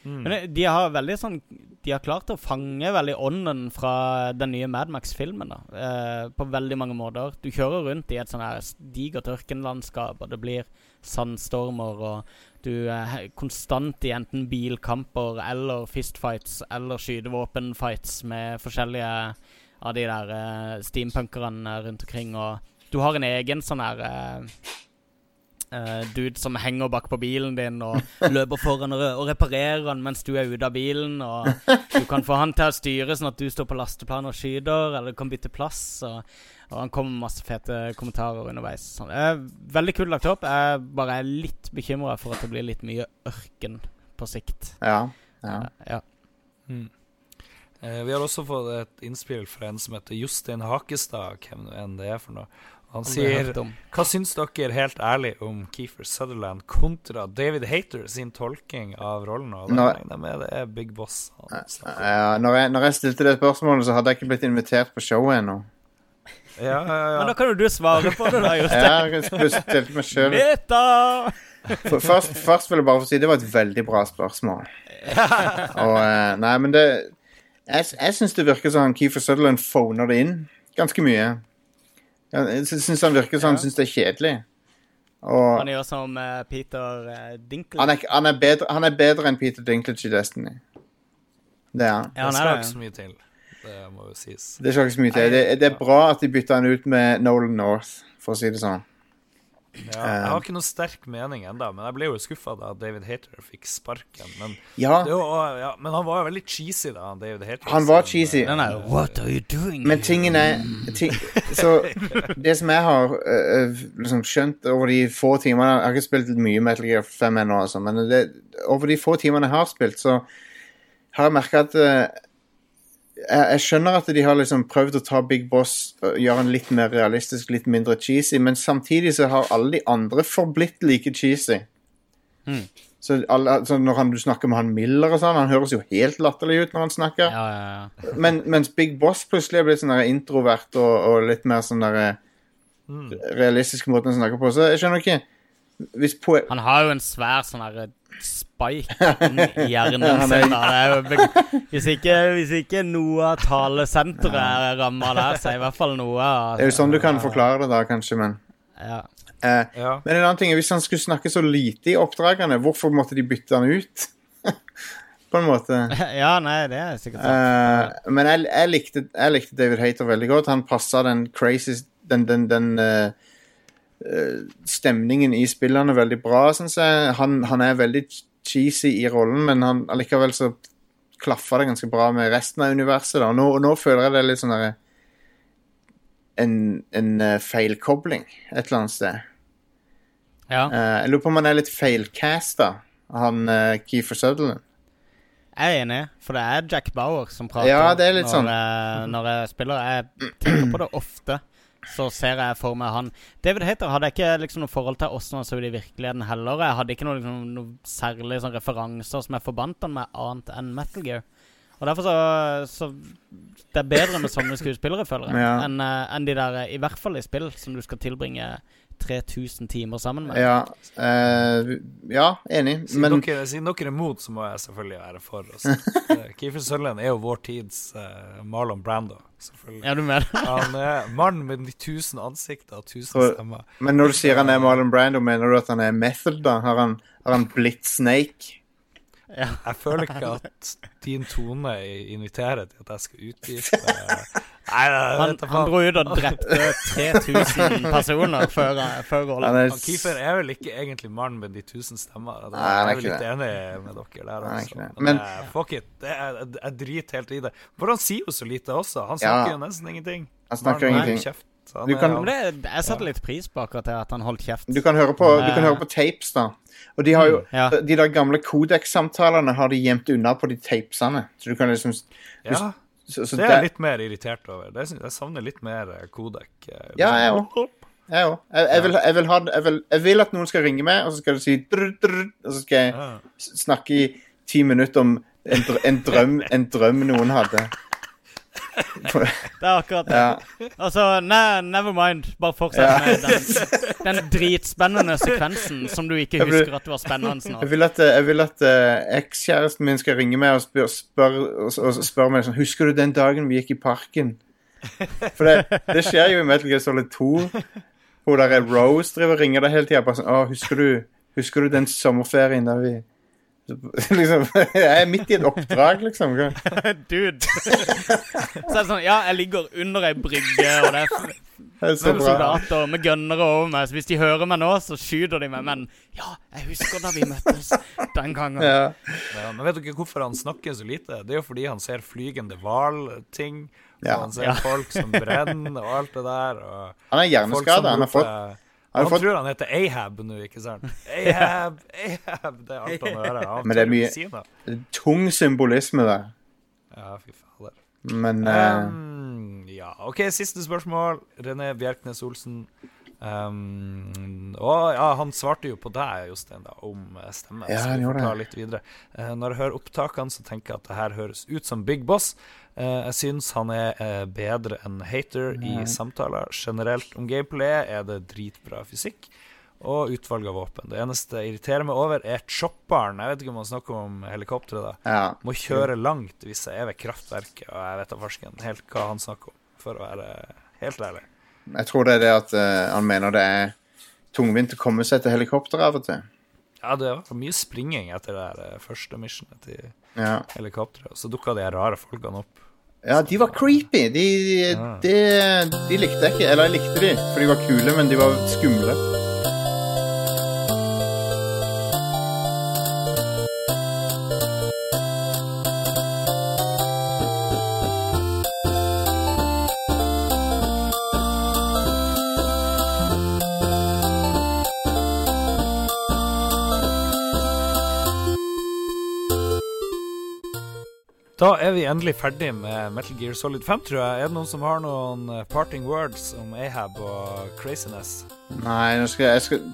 Men de har veldig sånn De har klart å fange veldig ånden fra den nye Madmax-filmen. da eh, På veldig mange måter. Du kjører rundt i et sånn her digert ørkenlandskap, og det blir sandstormer, og du er konstant i enten bilkamper eller fistfights eller skytevåpenfights med forskjellige av de der eh, steampunkerne rundt omkring, og du har en egen sånn her eh, eh, dude som henger bak på bilen din og løper foran og, og reparerer den mens du er ute av bilen. Og du kan få han til å styre sånn at du står på lasteplan og skyter, eller du kan bytte plass. Og, og han kommer med masse fete kommentarer underveis. Sånn. Er veldig kult lagt opp. Jeg bare er litt bekymra for at det blir litt mye ørken på sikt. Ja. ja. Ja. Mm. Eh, vi har også fått et innspill fra en som heter Jostein Hakestad, hvem enn det er for noe. Han sier. Hva syns dere helt ærlig om Keefer Sutherland kontra David Hater sin tolking av rollen? Og den Nå- regner jeg med det er Big Boss. Han. Ja, når, jeg, når jeg stilte det spørsmålet, så hadde jeg ikke blitt invitert på showet ennå. Ja, ja, Men da kan jo du svare på det, da, <laughs> Jostein. Ja, Jeg skulle stilt meg selv. Meta! Først, først vil jeg bare få si det var et veldig bra spørsmål. <laughs> Og, eh, nei, men det Jeg, jeg syns det virker som han Keefer Sutherland phoner det inn ganske mye. Jeg syns han virker sånn, han Ja. syns det er kjedelig. Og Han gjør som eh, Peter uh, Dinklage. han er, han, er bedre, han er bedre enn Peter Dinklage i Destiny. Det er han. Ja, han det er skal det. ikke så mye til. Det må jo sies. Det skal ikke så mye til. Det, det er bra at de bytta han ut med Nolan North, for å si det sånn. Ja, jeg har ikke noe sterk mening ennå, men jeg ble jo skuffa da David Hater fikk sparken. Men, Ja, det var, ja, men han var jo veldig cheesy, da, David Hater. han var cheesy. Nei, jo What are you doing? Men tingen er ting, Så det som jeg har uh, liksom skjønt over de få timene Jeg har ikke spilt mye Metal Gear 5 ennå, altså, men det, over de få timene jeg har spilt, så har jeg merka at øh, jeg, jeg skjønner at de har liksom prøvd å ta Big Boss og gjøre den litt mer realistisk, litt mindre cheesy, men samtidig så har alle de andre forblitt like cheesy. Mm. Så alle, så, når han, du snakker med han Miller og sånn, han høres jo helt latterlig ut når han snakker. Ja, ja, ja. Men, mens Big Boss plutselig er blitt sånn introvert og, og litt mer sånn der eh, Mm. realistisk måte å snakke på. Så jeg skjønner ikke Hvis poe... Han har jo en svær sånn herre spike <laughs> inni hjernen er- sin. Hvis, ikke, hvis ikke noe av talesenteret er ramma der, så er i hvert fall noe av Det er jo sånn du kan forklare det, da, kanskje, men ja. eh, Ja. Men en annen ting er, hvis han skulle snakke så lite i oppdragene, hvorfor måtte de bytte han ut? <laughs> På en måte. <laughs> ja, nei, det er sikkert sant. Eh, men jeg, jeg, likte, jeg likte David Hater veldig godt. Han passa den crazy Den, den, den eh, eh, stemningen i spillene veldig bra, syns jeg. Han, han er veldig cheesy i rollen, men han, allikevel så klaffer det ganske bra med resten av universet. Da. Nå, nå føler jeg det litt sånn derre En, en eh, feilkobling et eller annet sted. Ja. Uh, jeg lurer på om han er litt feilcasta, han uh, Keefer Sutherland. Jeg er enig, for det er Jack Bauer som prater Ja, det er litt når, sånn. jeg, når jeg spiller. Jeg tenker på det ofte. Så ser jeg for meg han David Hater hadde jeg ikke liksom noe forhold til åssen han så ut i virkeligheten heller. Jeg hadde ikke noen liksom, noe særlige sånn referanser som jeg forbandt han med annet enn Metal Gear. Og derfor så, så Det er bedre med sånne skuespillere, føler jeg, Ja. enn en de der, eh, i hvert fall i spill, som du skal tilbringe 3000 timer sammen med. Ja, uh, ja enig. Siden, Men dere, siden dere er mot, så må jeg selvfølgelig være for. Også. <laughs> Eh, Keefer Sutherland er jo vår tids uh, Marlon Brando, selvfølgelig. Ja, du mener Han er mannen med de tusen ansikter og tusen stemmer. Men når du sier han er Marlon Brando, mener du at han er method, da? Har han, har han blitt Snake? ja. Jeg føler ikke at din tone inviterer til at jeg skal utdype <laughs> Nei, Han, han dro ut og drepte 3000 <laughs> personer før, før rollen. Er Han Keefer er vel ikke egentlig mannen med de tusen stemmer. Det Nei, er jeg er vel litt det. enig med dere der. Er Altså. Men, Men- eh, fuck it. Det er, jeg, driter helt i det. For han sier jo så lite også. Han snakker Ja. jo nesten ingenting. Han snakker Mannen ingenting. Kjeft. Han Du er- kan- Men det, jeg satte litt pris på akkurat det at han holdt kjeft. Du kan høre på, du kan høre på tapes, da. Og de har jo Ja. De der gamle Codex-samtalene har de gjemt unna på de tapesene. Så du kan liksom ja, så, så det er jeg litt mer irritert over. Det jeg savner litt mer eh, Kodek. eh, Ja, jeg liksom. òg. Jeg. Jeg, jeg, vil, jeg, vil ha, vil, jeg vil at noen skal ringe meg, og så skal du si drr, drr, Og så skal jeg Ja. snakke i ti minutter om en, en, drøm, en drøm noen hadde. Det er akkurat det. Ja. Altså, ne, never mind. Bare fortsett Ja. med den, <laughs> den dritspennende sekvensen som du ikke vil- husker at du var spennende Jeg vil at, eh, jeg vil at uh, ekskjæresten min skal ringe meg og spørre spør, og, spør meg sånn Husker du den dagen vi gikk i parken? For det, det skjer jo i Metal Gear Solid 2. Hun der er Rose driver og ringer deg hele tida. Sånn husker du, husker du den sommerferien der vi <laughs> Liksom Jeg er midt i et oppdrag, liksom. <laughs> Dude. <laughs> Så er det sånn Ja, jeg ligger under ei brygge, og det er Det er så bra. soldater med gønnere over meg. Så hvis de hører meg nå, så skyter de meg. Men ja, jeg husker da vi møttes den gangen. Ja. Ja, men vet dere hvorfor han snakker så lite? Det er jo fordi han ser flygende hval-ting. og Ja. Han ser Ja. folk som brenner og alt det der. Og Han er hjerneskada. Han har fått han fått tror han heter Ahab nå, ikke sant? Ahab, Ahab, det er alt han hører. Han Men det er mye- si tung symbolisme der. Ja, fy fader. Men eh, Um, ja, OK, siste spørsmål. René Bjerknes Olsen. Um, og ja, han svarte jo på deg, Jostein, da, om stemmen. stemme. Ja, så han vi får gjorde ta det. litt videre. Eh, når jeg hører opptakene, så tenker jeg at det her høres ut som Big Boss. Eh, jeg syns han er eh, bedre enn Hater i samtaler. Generelt om gameplay er det dritbra fysikk. Og utvalg av våpen. Det eneste jeg irriterer meg over, er chopperen. Jeg vet ikke om han snakker om helikopteret, da. ja. Må kjøre langt hvis jeg er ved kraftverket, og jeg vet da farsken helt hva han snakker om, for å være helt ærlig. Jeg tror det er det at uh, han mener det er tungvint å komme seg til helikopter av og til. Ja, det var mye springing etter det der første missionet til Ja. helikopteret, og så dukka de rare folkene opp. Ja, de var creepy. De, de, de likte jeg ikke. Eller jeg likte de, for de var kule, men de var skumle. Da er vi endelig ferdig med Metal Gear Solid 5, tror jeg. Er det noen som har noen eh, parting words om Ahab og craziness? Nei, nå skal jeg, jeg skal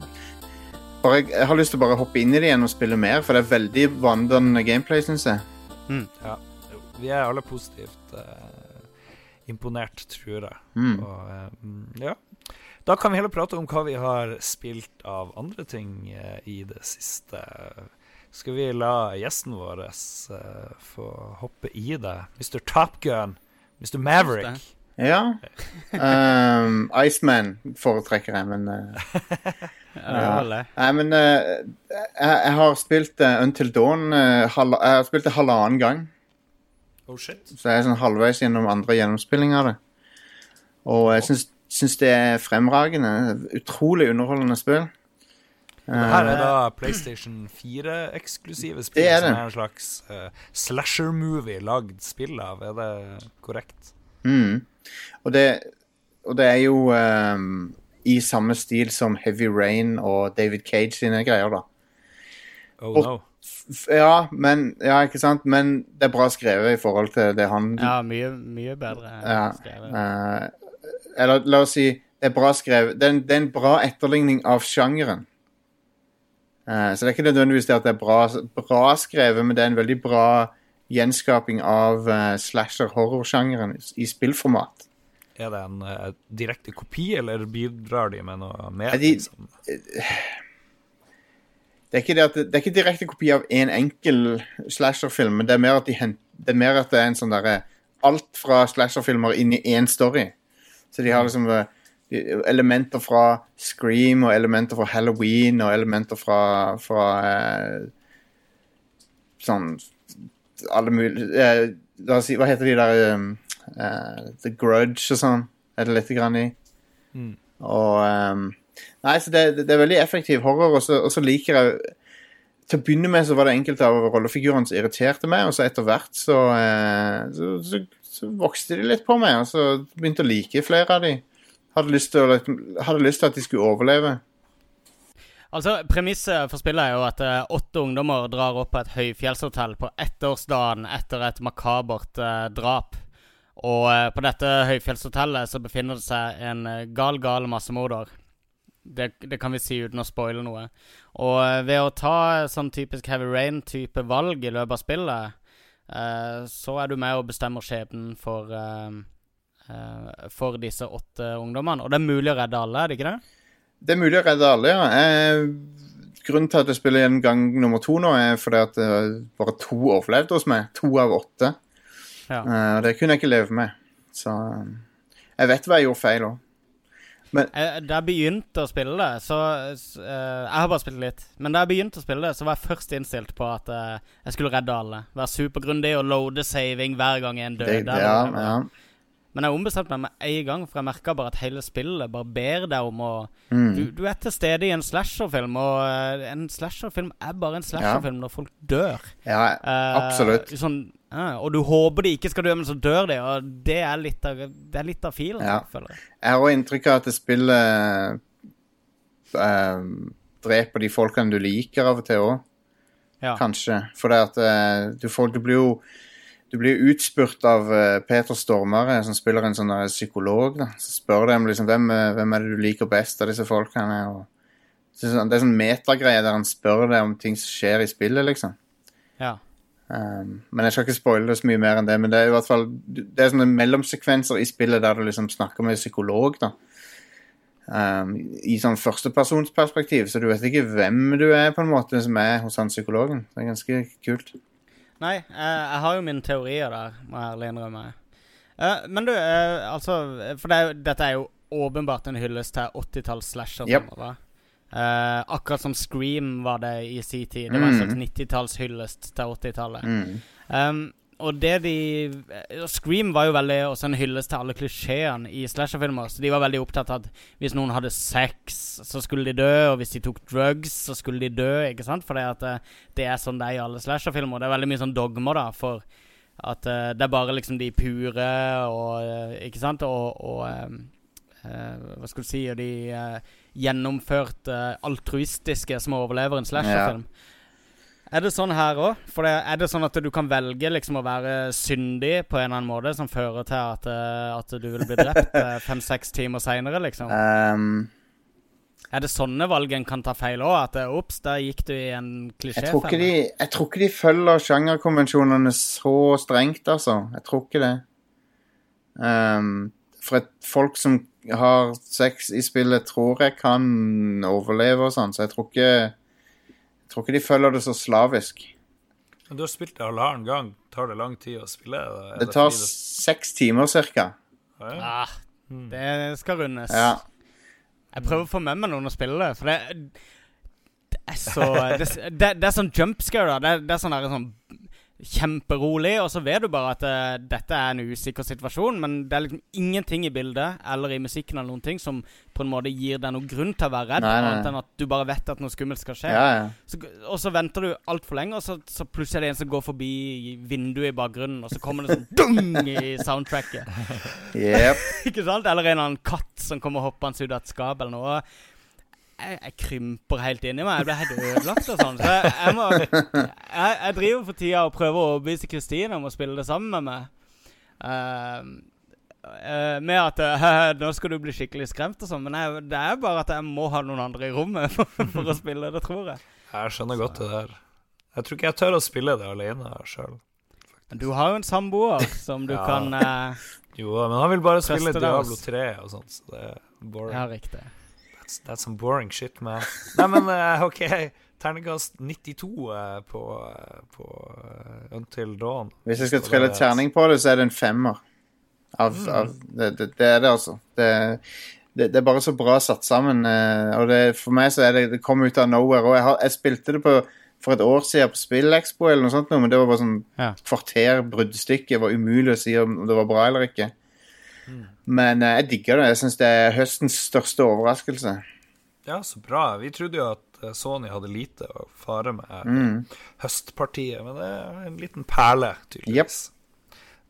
bare, Jeg har lyst til å bare hoppe inn i det igjen og spille mer, for det er veldig vandrende gameplay, syns jeg. Ja. Vi er alle positivt eh, imponert, tror jeg. Mm. Og, eh, mm, ja. Da kan vi heller prate om hva vi har spilt av andre ting eh, i det siste. Skal vi la gjesten vår uh, få hoppe i det? Mr. Top Gun, Mr. Maverick. Ja. Um, Iceman foretrekker jeg, men uh, <laughs> Ja. Nei, men uh, jeg, jeg har spilt uh, Until Dawn halv, Jeg har spilt det halvannen gang. Oh shit. Så jeg er sånn halvveis gjennom andre gjennomspilling av det. Og jeg syns, syns det er fremragende. Utrolig underholdende spill. Det her Eh, er da PlayStation 4-eksklusive spill, Det er det. som er en slags uh, slasher-movie lagd spill av. Er det korrekt? Mm. Og, det, og det er jo um, i samme stil som Heavy Rain og David Cage sine greier, da. Oh Og- no. Ja, men Ja, ikke sant? Men det er bra skrevet i forhold til det han Ja, mye, mye bedre Ja. skrevet. Uh, Eller la oss si Det er bra skrevet. Det er en, det er en bra etterligning av sjangeren. Eh, så det er ikke nødvendigvis det at det er bra, bra skrevet, men det er en veldig bra gjenskaping av uh, slasher-horror-sjangeren i, spillformat. Er det en uh, direkte kopi, eller bidrar de med noe mer? De- liksom? Det er ikke, det at, det er ikke direkte kopi av én en enkel slasherfilm, men det er mer at, de hent, det, er mer at det er en sånn derre Alt fra slasherfilmer inn i én story. Så de har liksom eh, de- elementer fra Scream og elementer fra Halloween og elementer fra, fra eh, Sånn Alle mulige eh, La oss si Hva heter de der um, uh, The Grudge og sånn? Er det lite grann i? Mm. Og um, Nei, så det, det er veldig effektiv horror, og så, liker jeg Til å begynne med så var det enkelte av rollefigurene som irriterte meg, og så etter hvert så, eh, så, så, så vokste de litt på meg, og så begynte jeg å like flere av de. Hadde lyst til, hadde lyst til at de skulle overleve. Altså, Premisset for spillet er jo at eh, åtte ungdommer drar opp på et høyfjellshotell på ettårsdagen etter et makabert eh, drap. Og eh, på dette høyfjellshotellet så befinner det seg en eh, gal, gal massemorder. Det, det kan vi si uten å spoile noe. Og eh, ved å ta sånn typisk Heavy Rain-type valg i løpet av spillet, eh, så er du med og bestemmer skjebnen for For disse åtte ungdommene. Og det er mulig å redde alle, er det ikke det? Det er mulig å redde alle, ja. Jeg, grunnen til at jeg spiller igjen gang nummer to nå, er fordi at eh, bare to overlevde hos meg. To av åtte. Ja. Uh, det kunne jeg ikke leve med. Så eh, jeg vet hva jeg gjorde feil òg. Men Da jeg begynte å spille det, så eh, Jeg har bare spilt litt. Men da jeg begynte å spille det, så var jeg først innstilt på at uh, jeg skulle redde alle. Være supergrundig og loade saving hver gang en døde. Det, det, ja, ja. Men jeg ombestemte meg med en gang, for jeg merka bare at hele spillet bare ber deg om å Mm. du, du er til stede i en slasherfilm, og eh, en slasherfilm er bare en slasherfilm når folk dør. ja Eh, absolutt. Sånn, ja, og du håper de ikke skal dø, men så dør de, og det er litt av, det er litt av filen, Ja. føler jeg. Jeg har òg inntrykk av at det spillet eh, dreper de folkene du liker av og til òg, Ja. kanskje. For det at eh, du, får, du blir jo du blir utspurt av eh, Peter Stormare, som spiller en sånn psykolog. da. Så spør de liksom, hvem, eh, hvem er det du liker best av disse folkene. Og, så sånn- det er sånn metagreie der han spør deg om ting som skjer i spillet, liksom. Ja. Um, men jeg skal ikke spoile det så mye mer enn det. Men det er i hvert fall Det er sånne mellomsekvenser i spillet der du liksom snakker med psykolog, da. Um, I sånn førstepersonsperspektiv, så du vet ikke hvem du er, på en måte, som er hos han psykologen. Det er ganske kult. Nei, jeg, jeg har jo mine teorier der, må jeg ærlig innrømme. Eh, men du, eh, altså For det er jo, dette er jo åpenbart en hyllest til 80-talls slasherfilmer. hva? Eh, akkurat som Scream var det i sin tid. Det var en Mm. slags 90-talls hyllest til 80-tallet. Mm. Um, og det de eh, Scream var jo veldig også en hyllest til alle klisjeene i slasherfilmer. Så de var veldig opptatt av at hvis noen hadde sex, så skulle de dø. Og hvis de tok drugs, så skulle de dø. Ikke sant? For eh, det er sånn det er i alle slasherfilmer. Det er veldig mye sånn dogmer, da, for at uh, det er bare liksom de pure og Ikke sant? Og, og eh, uh, Hva skal du si Og de uh, gjennomførte altruistiske som overlever en slasherfilm. Er det sånn her òg? For det, er det sånn at du kan velge liksom å være syndig på en eller annen måte, som fører til at, eh, at du vil bli drept eh, <laughs> fem-seks timer seinere, liksom? Um, Er det sånne valg en kan ta feil òg? At eh, ops, der gikk du i en jeg, tror de, jeg tror ikke de følger sjangerkonvensjonene så strengt, altså. Jeg tror ikke det. Um, for et folk som har sex i spillet, tror jeg kan overleve og sånn, så jeg tror ikke Jeg tror ikke de følger det så slavisk. Men du har spilt det halvannen gang. Tar det lang tid å spille? Er Det tar seks timer cirka. Ja, ja. Ah, det skal rundes. Ja. Jeg prøver å få med meg noen å spille det, for det, det er så Det, det, det er sånn jump scare, da. Det, det er sånn der, sånn kjemperolig, og så vet du bare at uh, dette er en usikker situasjon, men det er liksom ingenting i bildet eller i musikken eller noen ting som på en måte gir deg noen grunn til å være redd, annet enn at du bare vet at noe skummelt skal skje. Ja, ja. Så, og så venter du altfor lenge, og så, så plutselig er det en som går forbi vinduet i bakgrunnen, og så kommer det sånn <laughs> dung i soundtracket. Yep. <laughs> Ikke sant? Eller en eller annen katt som kommer hoppende ut av et skap eller noe. Jeg, jeg krymper helt inni meg. Jeg blir helt ødelagt og sånn. Så jeg, jeg må jeg, driver for tida og prøver å overbevise Kristine om å spille det sammen med meg. Uh, uh, med at uh, <laughs> nå skal du bli skikkelig skremt og sånn, men det er bare at jeg må ha noen andre i rommet <laughs> for, for å spille det, tror jeg. Jeg skjønner godt det der. Jeg tror ikke jeg tør å spille det alene sjøl. Men Du har jo en samboer som du Ja. kan eh, Jo, men han vil bare spille Diablo 3 og sånt, så det er boring. Ja, riktig. That's, some boring shit, man. <laughs> Nei, men uh, OK. Terningkast 92 uh, på, eh, på uh, Until Dawn. Hvis jeg skal trille terning på det, så er det en femmer. Av, Mm. av, det, det, det er det, altså. Det, det, det er bare så bra satt sammen. eh, Og det, for meg så er det Det kom ut av nowhere. Og jeg, har, jeg spilte det på, for et år siden på Spillexpo eller noe sånt, men det var bare sånn Ja. kvarter bruddstykke. Det var umulig å si om det var bra eller ikke. Men eh, jeg digger det. Jeg syns det er høstens største overraskelse. Ja, så bra. Vi trodde jo at eh, Sony hadde lite å fare med eh, Mm. høstpartiet, men det er en liten perle, tydeligvis.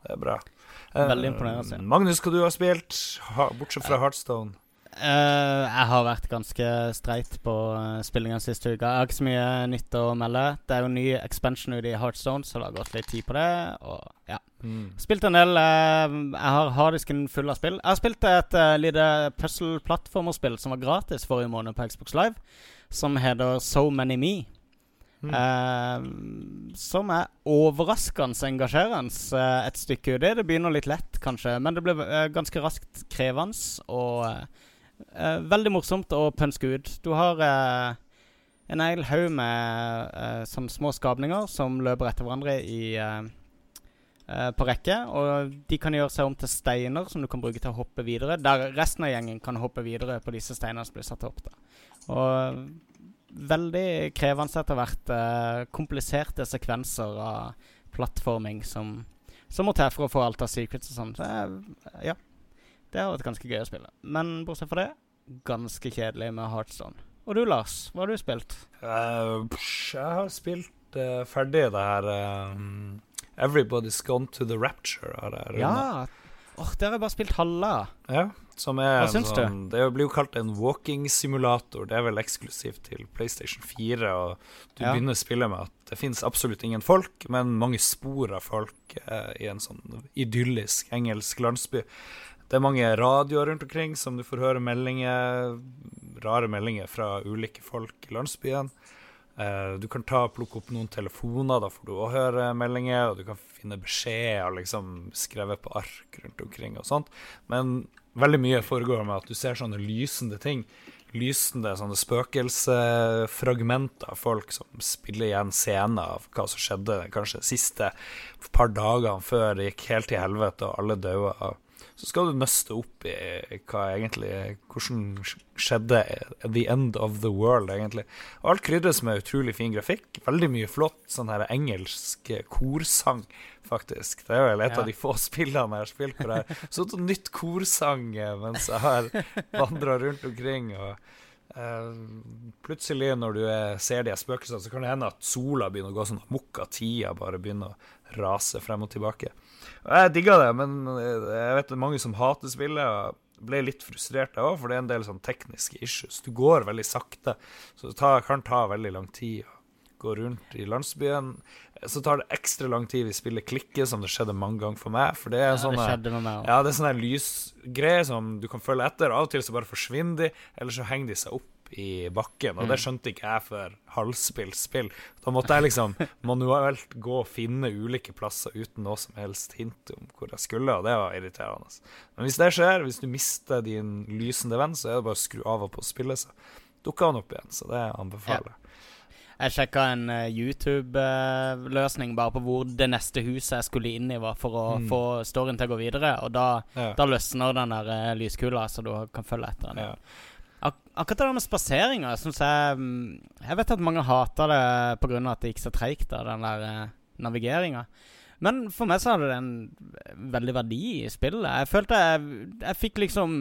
Det er bra. Eh, Veldig imponerende. Magnus, hva du har spilt, bortsett fra Heartstone? Eh, jeg har vært ganske streit på uh, spillinga siste uka. Jeg har ikke så mye nytt å melde. Det er jo ny expansion ute i Heartstone, så det har gått litt tid på det. Og ja. Mm. Spilt en del. Uh, jeg har harddisken full av spill. Jeg har spilt et uh, lite puzzle-plattformerspill som var gratis forrige måned på Xbox Live, som heter So Many Me. Mm. Uh, som er overraskende engasjerende uh, et stykke uti. Det begynner litt lett, kanskje, men det blir eh, ganske raskt krevende og eh, veldig morsomt å pønske ut. Du har eh, en hel haug med eh, sånne små skapninger som løper etter hverandre i eh, eh, på rekke, og de kan gjøre seg om til steiner som du kan bruke til å hoppe videre. Der resten av gjengen kan hoppe videre på disse steinene som blir satt opp. Da. Og veldig krevende etter hvert. Eh, kompliserte sekvenser av plattforming som, som må til for å få alt av secrets og sånn. Så ja. Det har vært ganske gøy å spille. Men bortsett fra det, ganske kjedelig med Heartstone. Og du, Lars, hva har du spilt? Uh, jeg har spilt uh, ferdig det her um, Everybody's Gone to the Rapture. Ja. Oh, det har jeg bare spilt halve. Ja, som er Hva syns sånn, du? Det blir jo kalt en walking-simulator. Det er vel eksklusivt til PlayStation 4. Og du Ja. begynner spille med at det finnes absolutt ingen folk, men mange spor av folk uh, i en sånn idyllisk engelsk landsby. Det er mange radioer rundt omkring som du får høre meldinger, rare meldinger fra ulike folk i landsbyen. Eh, du kan ta plukke opp noen telefoner, da får du òg høre meldinger, og du kan finne beskjeder liksom skrevet på ark rundt omkring og sånt. Men veldig mye foregår med at du ser sånne lysende ting. Lysende sånne spøkelsesfragmenter av folk som spiller igjen scener av hva som skjedde kanskje de siste par dagene før det gikk helt til helvete og alle daua. Så skal du nøste opp i hva egentlig Hvordan skjedde the end of the world, egentlig. Og alt krydres med utrolig fin grafikk. Veldig mye flott sånn her engelsk korsang, faktisk. Det er vel et Ja. av de få spillene jeg har spilt hvor jeg har sittet og nytt korsang eh, mens jeg har vandra rundt omkring. og Uh, plutselig, når du er, ser de spøkelsene, så kan det hende at sola begynner å gå sånn amok av tida, bare begynner å rase frem og tilbake. Jeg digga det, men jeg vet det er mange som hater spillet. og ble litt frustrert jeg òg, for det er en del sånn tekniske issues. Du går veldig sakte, så det tar, kan ta veldig lang tid å gå rundt i landsbyen. Så tar det ekstra lang tid hvis spillet klikker, som det skjedde mange ganger for meg. For det er Ja, sånne, det meg ja, det er sånne lysgreier som du kan følge etter. Av og til så bare forsvinner de, eller så henger de seg opp i bakken. Og det Mm. skjønte ikke jeg før halvspilt spill. Da måtte jeg liksom <laughs> manuelt gå og finne ulike plasser uten noe som helst hint om hvor jeg skulle, og det var irriterende. Men hvis det skjer, hvis du mister din lysende venn, så er det bare å skru av og på spillet, så dukker han opp igjen. Så det anbefaler jeg. Jeg sjekka en eh, YouTube-løsning bare på hvor det neste huset jeg skulle inn i, var for å Mm. få storyen til å gå videre. Og da, Ja. da løsner den der eh, lyskula, så du kan følge etter den. Ja. Ak akkurat det der med spaseringa syns jeg mm, Jeg vet at mange hater det pga. at det gikk så treigt, den der eh, navigeringa. Men for meg så hadde det en veldig verdi i spillet. Jeg følte jeg, jeg fikk liksom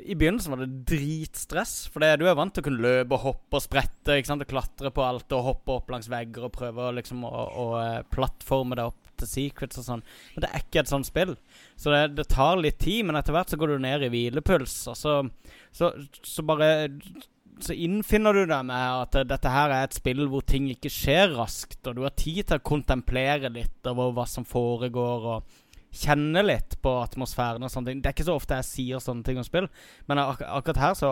I begynnelsen var det dritstress. For du er vant til å kunne løpe og hoppe og sprette. Ikke sant? Og klatre på alt og hoppe opp langs vegger og prøve liksom å, å eh, plattforme det opp til secrets og sånn. Men det er ikke et sånt spill. Så det, det tar litt tid, men etter hvert så går du ned i hvilepuls. Og så, så, så bare så innfinner du deg med at dette her er et spill hvor ting ikke skjer raskt, og du har tid til å kontemplere litt over hva som foregår, og kjenne litt på atmosfæren og sånne ting. Det er ikke så ofte jeg sier sånne ting om spill, men ak akkurat her så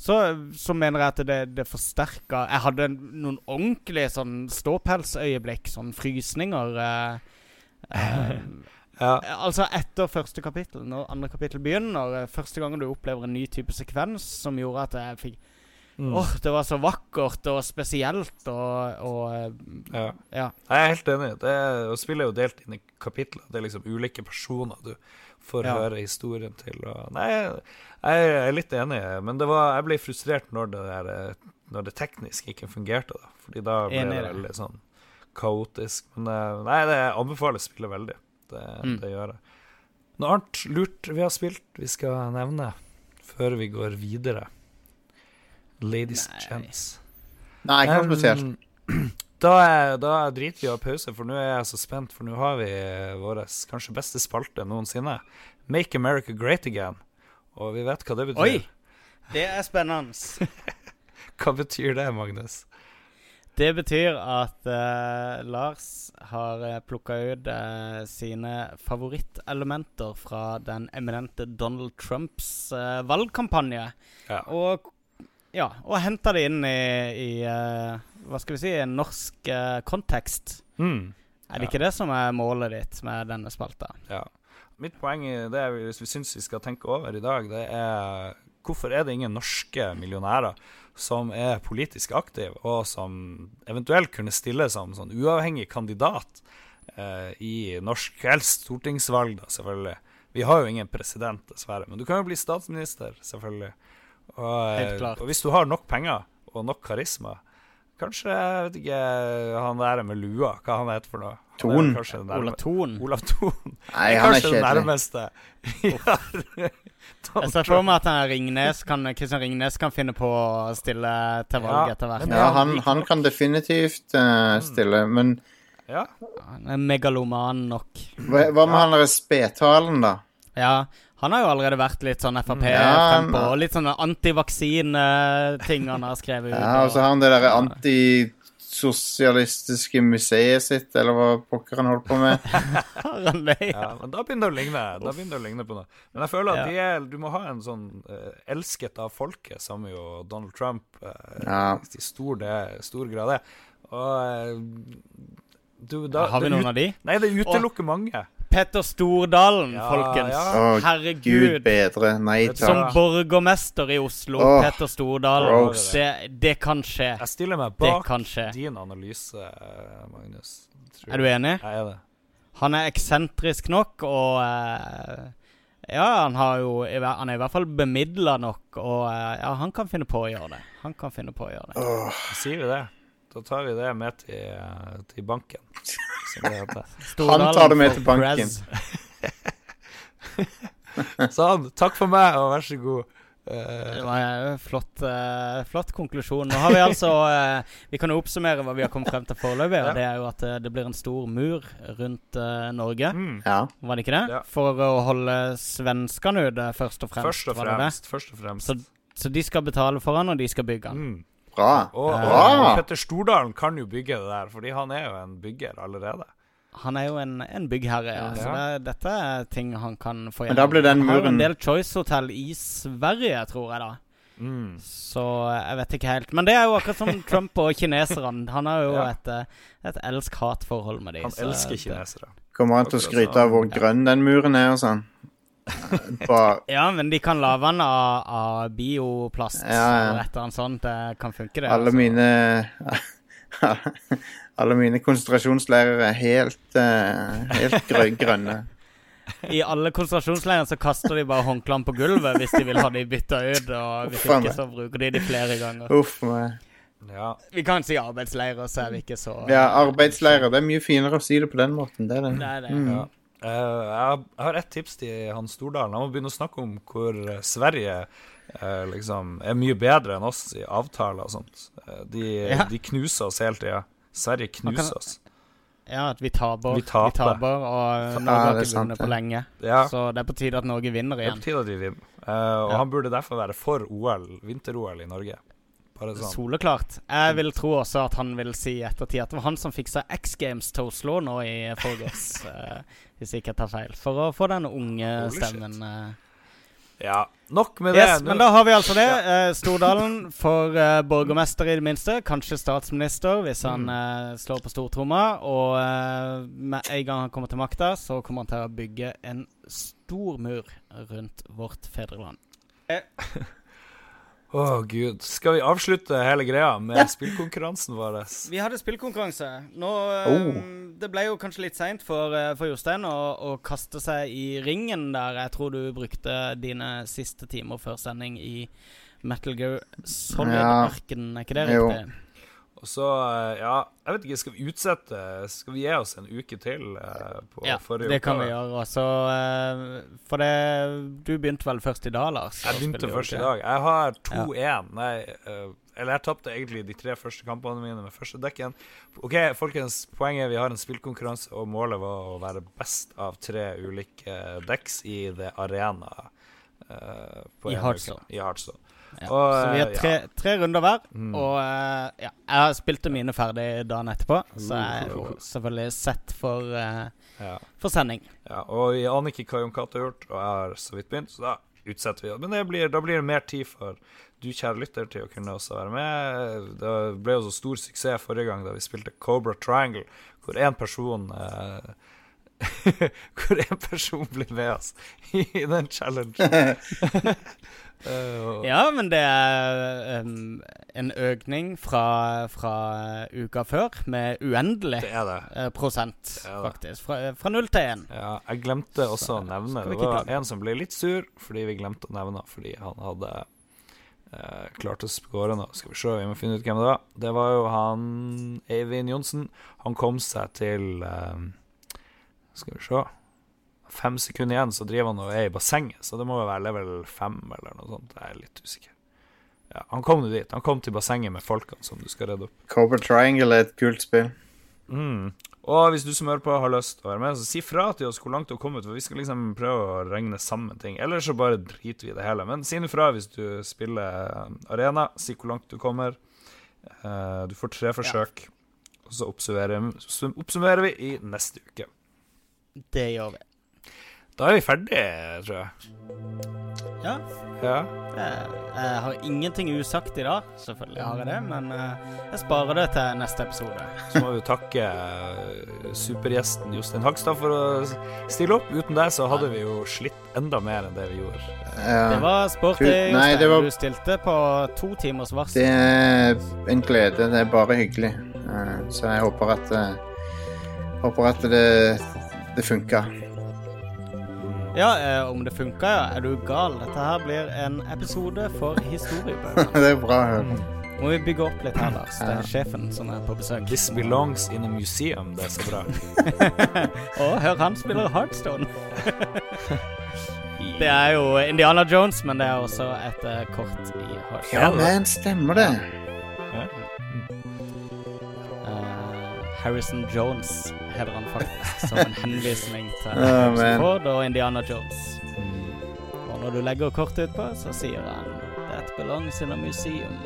så, så mener jeg at det, det forsterka Jeg hadde noen ordentlige sånn ståpelsøyeblikk, sånn frysninger. Eh, <laughs> Ja. Altså etter første kapittel, når andre kapittel begynner, eh, første gangen du opplever en ny type sekvens som gjorde at jeg fikk Mm. Åh, det var så vakkert og spesielt og, og eh, ja. Ja. Jeg er helt enig. Det er, å spille er jo delt inn i kapitler. Det er liksom ulike personer du får Ja. høre historien til. Og, nei, jeg er litt enig, men det var, jeg ble frustrert når det, der, eh, når det teknisk ikke fungerte. Da. Fordi da ble Enig det. veldig sånn kaotisk. Men eh, nei, det å spillet veldig. Det, Mm. det gjør jeg. Noe annet lurt vi har spilt vi skal nevne før vi går videre? Ladies Nei. Chance. Nei, ikke noe spesielt. Um, <clears throat> Da, er, da driter vi av pause, for nå er jeg så spent. For nå har vi vår kanskje beste spalte noensinne. Make America Great Again. Og vi vet hva det betyr. Oi! Det er spennende. <laughs> Hva betyr det, Magnus? Det betyr at uh, Lars har uh, plukka ut uh, sine favorittelementer fra den eminente Donald Trumps uh, valgkampanje. Ja. Og ja, og henta det inn i, i eh, hva skal vi si, en norsk eh, kontekst. Mm. Er det Ja. ikke det som er målet ditt med denne spalta? ja. Mitt poeng i det er, hvis vi syns vi skal tenke over i dag, det er hvorfor er det ingen norske millionærer som er politisk aktive, og som eventuelt kunne stille som sånn uavhengig kandidat eh, i norsk helst stortingsvalg, da, selvfølgelig. Vi har jo ingen president, dessverre, men du kan jo bli statsminister, selvfølgelig. Og, eh, Helt klart. og hvis du har nok penger og nok karisma Kanskje jeg vet ikke han der med lua, hva han heter for noe? Er Thon. kanskje den nærme- Ola Thon. Olav Thon. <laughs> Nei, han er Kanskje kjedelig. nærmeste. <laughs> ja. <laughs> Jeg ser for meg at han Ringnes kan, Kristian Ringnes kan finne på å stille til valg Ja, etter hvert. Ja, han, han kan definitivt uh, stille, men ja. Han er megaloman nok. hva, hva med han derre spedtalen, da? Ja, han har jo allerede vært litt sånn Frp Ja, frempå, og litt sånne antivaksine-ting han har skrevet ut. Ja, Og så har han det derre antisosialistiske museet sitt, eller hva pokker han holder på med. <laughs> Ja, men da begynner det å ligne Da begynner det å ligne på noe. Men jeg føler at Ja. de er, du må ha en sånn uh, elsket av folket, som jo Donald Trump uh, Ja. i stor, det, stor grad er. Og uh, du, da, Har vi noen ut- av de? Nei, det utelukker mange. Petter Stordalen, Ja, folkens. ja. Herregud. Gud bedre. Nei Som borgermester i Oslo, oh, Petter Stordalen. Det, det kan skje. Jeg stiller meg bak din analyse, eh, Magnus. Er du enig? Jeg er det. Han er eksentrisk nok, og uh, Ja, han har jo Han er i hvert fall bemidla nok, og uh, ja, han kan finne på å gjøre det. Han kan finne på å gjøre det. Oh. Sier vi det? Da tar vi det med til, til banken. Som det heter. Stordalen tar det med til banken. <laughs> Sånn. Takk for meg, og vær så god. Eh, Det var en flott, uh, flott konklusjon. Nå har vi altså uh, Vi kan jo oppsummere hva vi har kommet frem til foreløpig. Ja. Det er jo at det blir en stor mur rundt Norge. mm. ja. Var det ikke det? Ja. For å holde svenskene ute, først og fremst. Først og fremst. Først og fremst. Så, så de skal betale for han, og de skal bygge han. Mm. Bra. Og, og, Bra! og Petter Stordalen kan jo bygge det der, fordi han er jo en bygger allerede. Han er jo en, en byggherre, ja. Så det, dette er ting han kan få Men da blir den Han har en del Choice-hotell i Sverige, tror jeg, da. Mm. Så jeg vet ikke helt. Men det er jo akkurat som <laughs> Trump og kineserne. Han har jo Ja. et, eh, et elsk-hat-forhold med dem. Han elsker kinesere. Kommer han til å skryte av hvor grønn den muren er og sånn? Bare <laughs> Ja, men de kan lage den av, av bioplast Ja, ja. og et eller annet sånt. Det kan funke, det. Alle altså. mine <laughs> Alle mine konsentrasjonsleirer er helt, eh, helt <laughs> grønne. I alle konsentrasjonsleirer så kaster de bare håndklærne på gulvet hvis de vil ha de bytta ut. Og hvis Uff ikke, så bruker de de flere ganger. Uff meg. Ja. Vi kan si arbeidsleirer, så er vi ikke så Ja, arbeidsleirer. Det er mye finere å si det på den måten. Det er det. Det er det. Mm. ja. Eh, jeg har- ett tips til han Stordalen. Han må begynne å snakke om hvor Sverige eh, liksom er mye bedre enn oss i avtaler og sånt. Eh, de, Ja. de knuser oss hele tida. Sverige knuser oss. Ja, at vi taper. Vi taper. og Norge har ikke vunnet på lenge. Ja, Så det er på tide at Norge vinner igjen. det er på tide at vi vinner. Uh, og Ja. han burde derfor være for OL, vinter-OL i Norge. Bare sånn. Soleklart. Jeg vil tro også at han vil si i ettertid at det var han som fiksa X Games til Oslo nå i forgårs, uh, <laughs> hvis jeg ikke tar feil. For å få den unge Holy stemmen. Uh. Ja, nok med Yes, det. men da har vi altså det. Eh, Stordalen <laughs> for eh, borgermester i det minste. Kanskje statsminister hvis han Mm. eh, slår på stortromma. Og eh, med en gang han kommer til makta, så kommer han til å bygge en stor mur rundt vårt fedreland. Å, gud. Skal vi avslutte hele greia med spillkonkurransen vår? Vi hadde spillkonkurranse. Nå Oh. eh, Det ble jo kanskje litt seint for, eh, for Jostein å, å kaste seg i ringen der. Jeg tror du brukte dine siste timer før sending i Metal Gear Ja. Solid-ørkenen, er ikke det riktig? Og så, eh, ja Jeg vet ikke, skal vi utsette Skal vi gi oss en uke til eh, på Ja, forrige det kan vi gjøre. Så eh, For det Du begynte vel først i dag, Lars? Jeg begynte først i dag. Jeg har 2-1. Nei, eh, eller jeg tapte egentlig de tre første kampene mine med første dekken. OK, folkens. Poenget er vi har en spillkonkurranse, og målet var å være best av tre ulike dekks i The Arena. eh, I Hardstone. I Hearthstone. Ja. Og, så vi har tre, tre runder hver. Mm. Og eh, ja, jeg spilte mine ferdig dagen etterpå, så jeg er selvfølgelig sett for, uh, Ja. for sending. Ja, og vi aner ikke hva Jon Cato har gjort, og jeg har så vidt begynt, så da utsetter vi. Men det blir, da blir det mer tid for du, kjære lytter, til å kunne også være med. Det ble jo så stor suksess forrige gang da vi spilte Cobra Triangle, hvor én person eh, <laughs> Hvor én person blir med oss i den challengen. <laughs> Eh, Ja, men det er um, en økning fra, fra uka før med uendelig Det det. eh, prosent, Det faktisk. Fra, fra null til én. Ja, jeg glemte også Så å nevne Det var en som ble litt sur fordi vi glemte å nevne fordi han hadde eh, klart å skåre nå. Skal vi se, vi må finne ut hvem det var. Det var jo han Eivind Johnsen. Han kom seg til eh, Skal vi se Fem sekunder igjen, så driver han og er i bassenget, så det må jo være level fem eller noe sånt. Jeg er litt usikker. Ja, han kom nå dit. Han kom til bassenget med folkene som du skal redde opp. Cobra Triangle er et kult spill. Mm. Og hvis du som hører på har lyst til å være med, så si fra til oss hvor langt du har kommet, for vi skal liksom prøve å regne sammen ting. Eller så bare driter vi i det hele. Men si ifra hvis du spiller arena, si hvor langt du kommer. Eh, du får tre forsøk, og så oppsummerer, så oppsummerer vi i neste uke. Det gjør vi. Da er vi ferdige, tror jeg. Ja. Ja. Jeg, jeg har ingenting usagt i dag. Selvfølgelig har jeg det, men eh, jeg sparer det til neste episode. Så må vi takke eh, supergjesten Jostein Hagstad for å stille opp. Uten deg så hadde vi jo slitt enda mer enn det vi gjorde. Ja. Det var sporty, Jostein. var- Du stilte på to timers varsel. Det er en glede. Det er bare hyggelig. Eh, Så jeg håper at eh, Håper at det, det funka. Ja, eh, om det funka, ja. Er du gal? Dette her blir en episode for historiebøkene. <laughs> det er bra å høre. Må vi bygge opp litt her, Lars. Det er sjefen som er på besøk. This belongs in a museum. Det er så bra. <laughs> Og hør, han spiller Heartstone. <laughs> det er jo Indiana Jones, men det er også et eh, kort i Heartstone. Ja, men stemmer det. Harrison Jones heter han faktisk, som en <laughs> henvisning til men. Ford og Indiana Jones. Og når du legger kortet utpå, så sier han That belongs in a museum.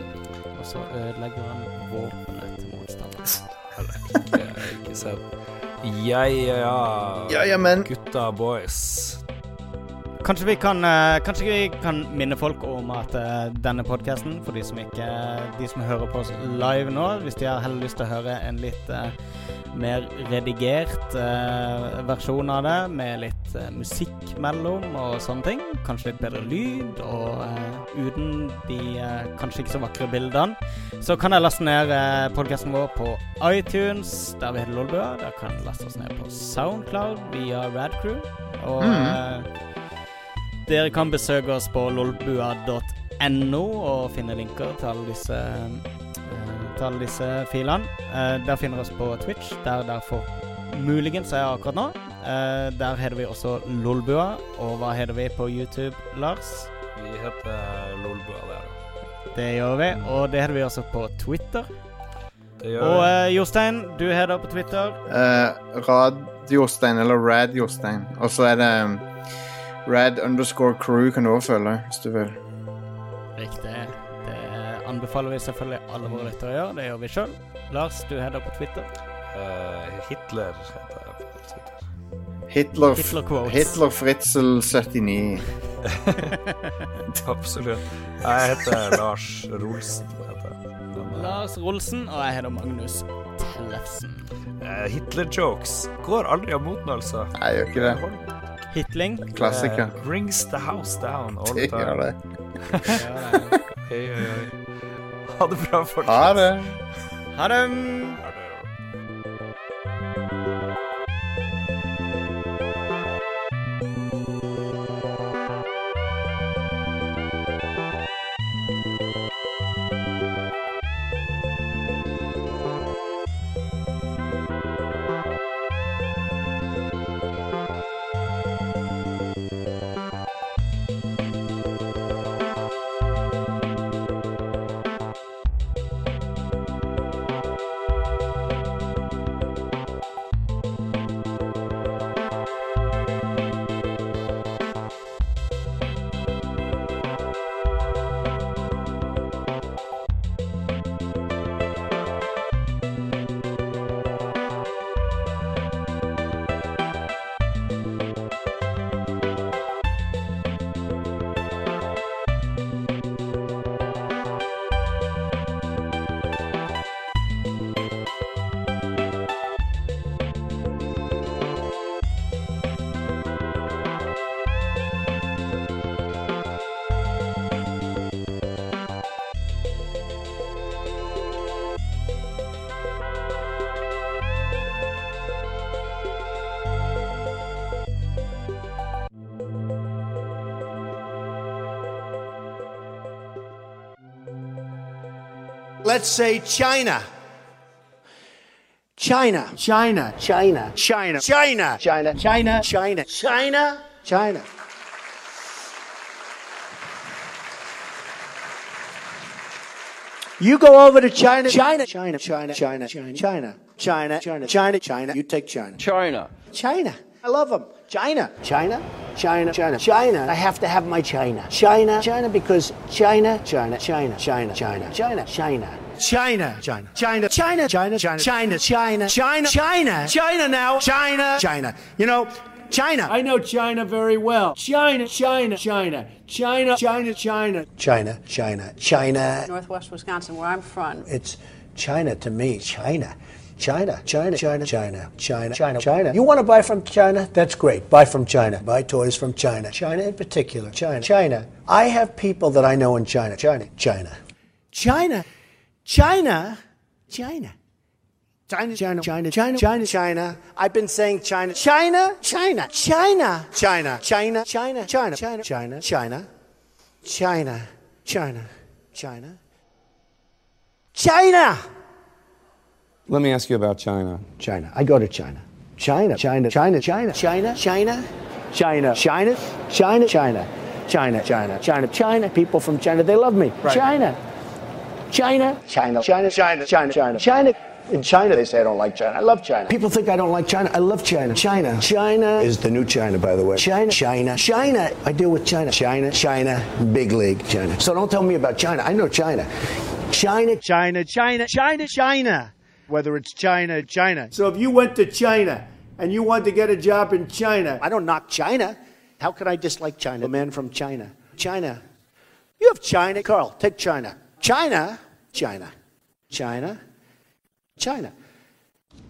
og så ødelegger han våpenet til motstanderen. Ja, ja, ja. Ja, ja, men Gutta boys. Kanskje vi kan, eh, kanskje vi kan minne folk om at eh, denne podkasten, for de som ikke De som hører på oss live nå, hvis de har heller lyst til å høre en litt eh, mer redigert eh, versjon av det, med litt eh, musikk mellom og sånne ting, kanskje litt bedre lyd, og eh, uten de eh, kanskje ikke så vakre bildene, så kan jeg laste ned eh, podkasten vår på iTunes, der vi heter Lolbua. Der kan jeg laste oss ned på Soundcloud via Radcrew. Og eh, dere kan besøke oss på lolbua.no og finne linker til alle disse, eh, til alle disse filene. Eh, der finner vi oss på Twitch, der derfor muligens er akkurat nå. Eh, der heter vi også Lolbua. Og hva heter vi på YouTube, Lars? Vi heter Lolbua der. Det gjør vi. Og det heter vi også på Twitter. Det gjør Og vi. eh, Jostein, du heter på Twitter. uh, Rad-Jostein, eller Rad-Jostein. Og så er det um, Rad underscore crew kan du også følge, hvis du vil. Riktig. Det anbefaler vi selvfølgelig alle våre lyttere å gjøre. Det gjør vi sjøl. Lars, du heter på Twitter. Uh, Hitler heter jeg på Twitter. Hitler, Hitler quotes. Hitler Fritzel 79. <laughs> Absolutt. Jeg heter Lars Rolsen. Heter jeg. Men, eh, Lars Rolsen, og jeg heter Magnus Tellefsen. Uh, Hitler-jokes går aldri av moten, altså. Jeg gjør ikke det. Hitling. Klassiker. Uh, brings the house down all Det the time. det. Hei, hei. Ha det bra, folkens. Ha det! Ha det. Let's say China. China. China. China. China. China. China. China. China. China. China. You go over to China. China. China. China. China. China. China. China. China. China. China. You take China. China. China. I love them. China. China. China. China. China. I have to have my China. China. China because China. China. China. China. China. China. China. China. China. China. China. China. China. China. China. China. China. China now. China. China. You know, China. I know China very well. China, China, China, China, China, China. China. China. China. Northwest Wisconsin, where I'm from. It's China to me. China. China, China, China, China, China, China, China. You want to buy from China? That's great. Buy from China. Buy toys from China. China in particular. China. China. I have people that I know in China. China. China. China. China. China. China, China, China, China, China, China. I've been saying China, China, China, China, China, China, China, China, China, China, China, China, China, China, China. Let me ask you about China. China. I go to China. China, China, China, China, China, China, China, China, China, China, China, China, China, China. People from China, they love me. China, China, China, China, China, China, China, China. In China, they say I don't like China. I love China. People think I don't like China. I love China. China. China is the new China, by the way. China. China. China. I deal with China. China. China. Big league. China. So don't tell me about China. I know China. China, China, China, China, China. Whether it's China, China. So if you went to China and you wanted to get a job in China, I don't knock China. How could I dislike China? A man from China. China. You have China. Carl, take China. China. China. China. China.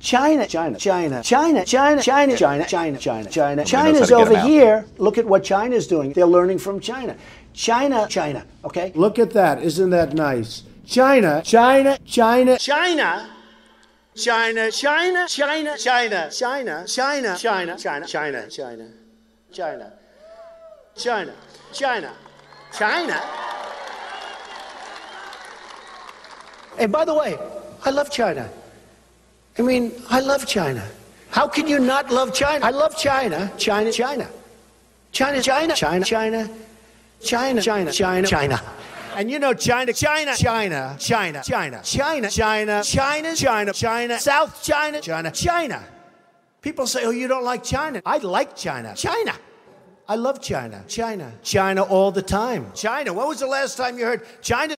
China, China, China, China, China, China, China, China, China, China. China's over here. Look at what China's doing. They're learning from China. China, China, okay? look at that. Isn't that nice? China, China, China, China. China, China, China, China, China, China, China, China, China, China, China, China, China, China. And by the way, I love China. I mean, I love China. How can you not love China? I love China. China, China. China, China, China, China, China, China, China, China. And you know China, China, China, China, China, China, China, China, China, China, South China, China, China. People say, oh, you don't like China. I like China. China. I love China. China. China all the time. China. When was the last time you heard China?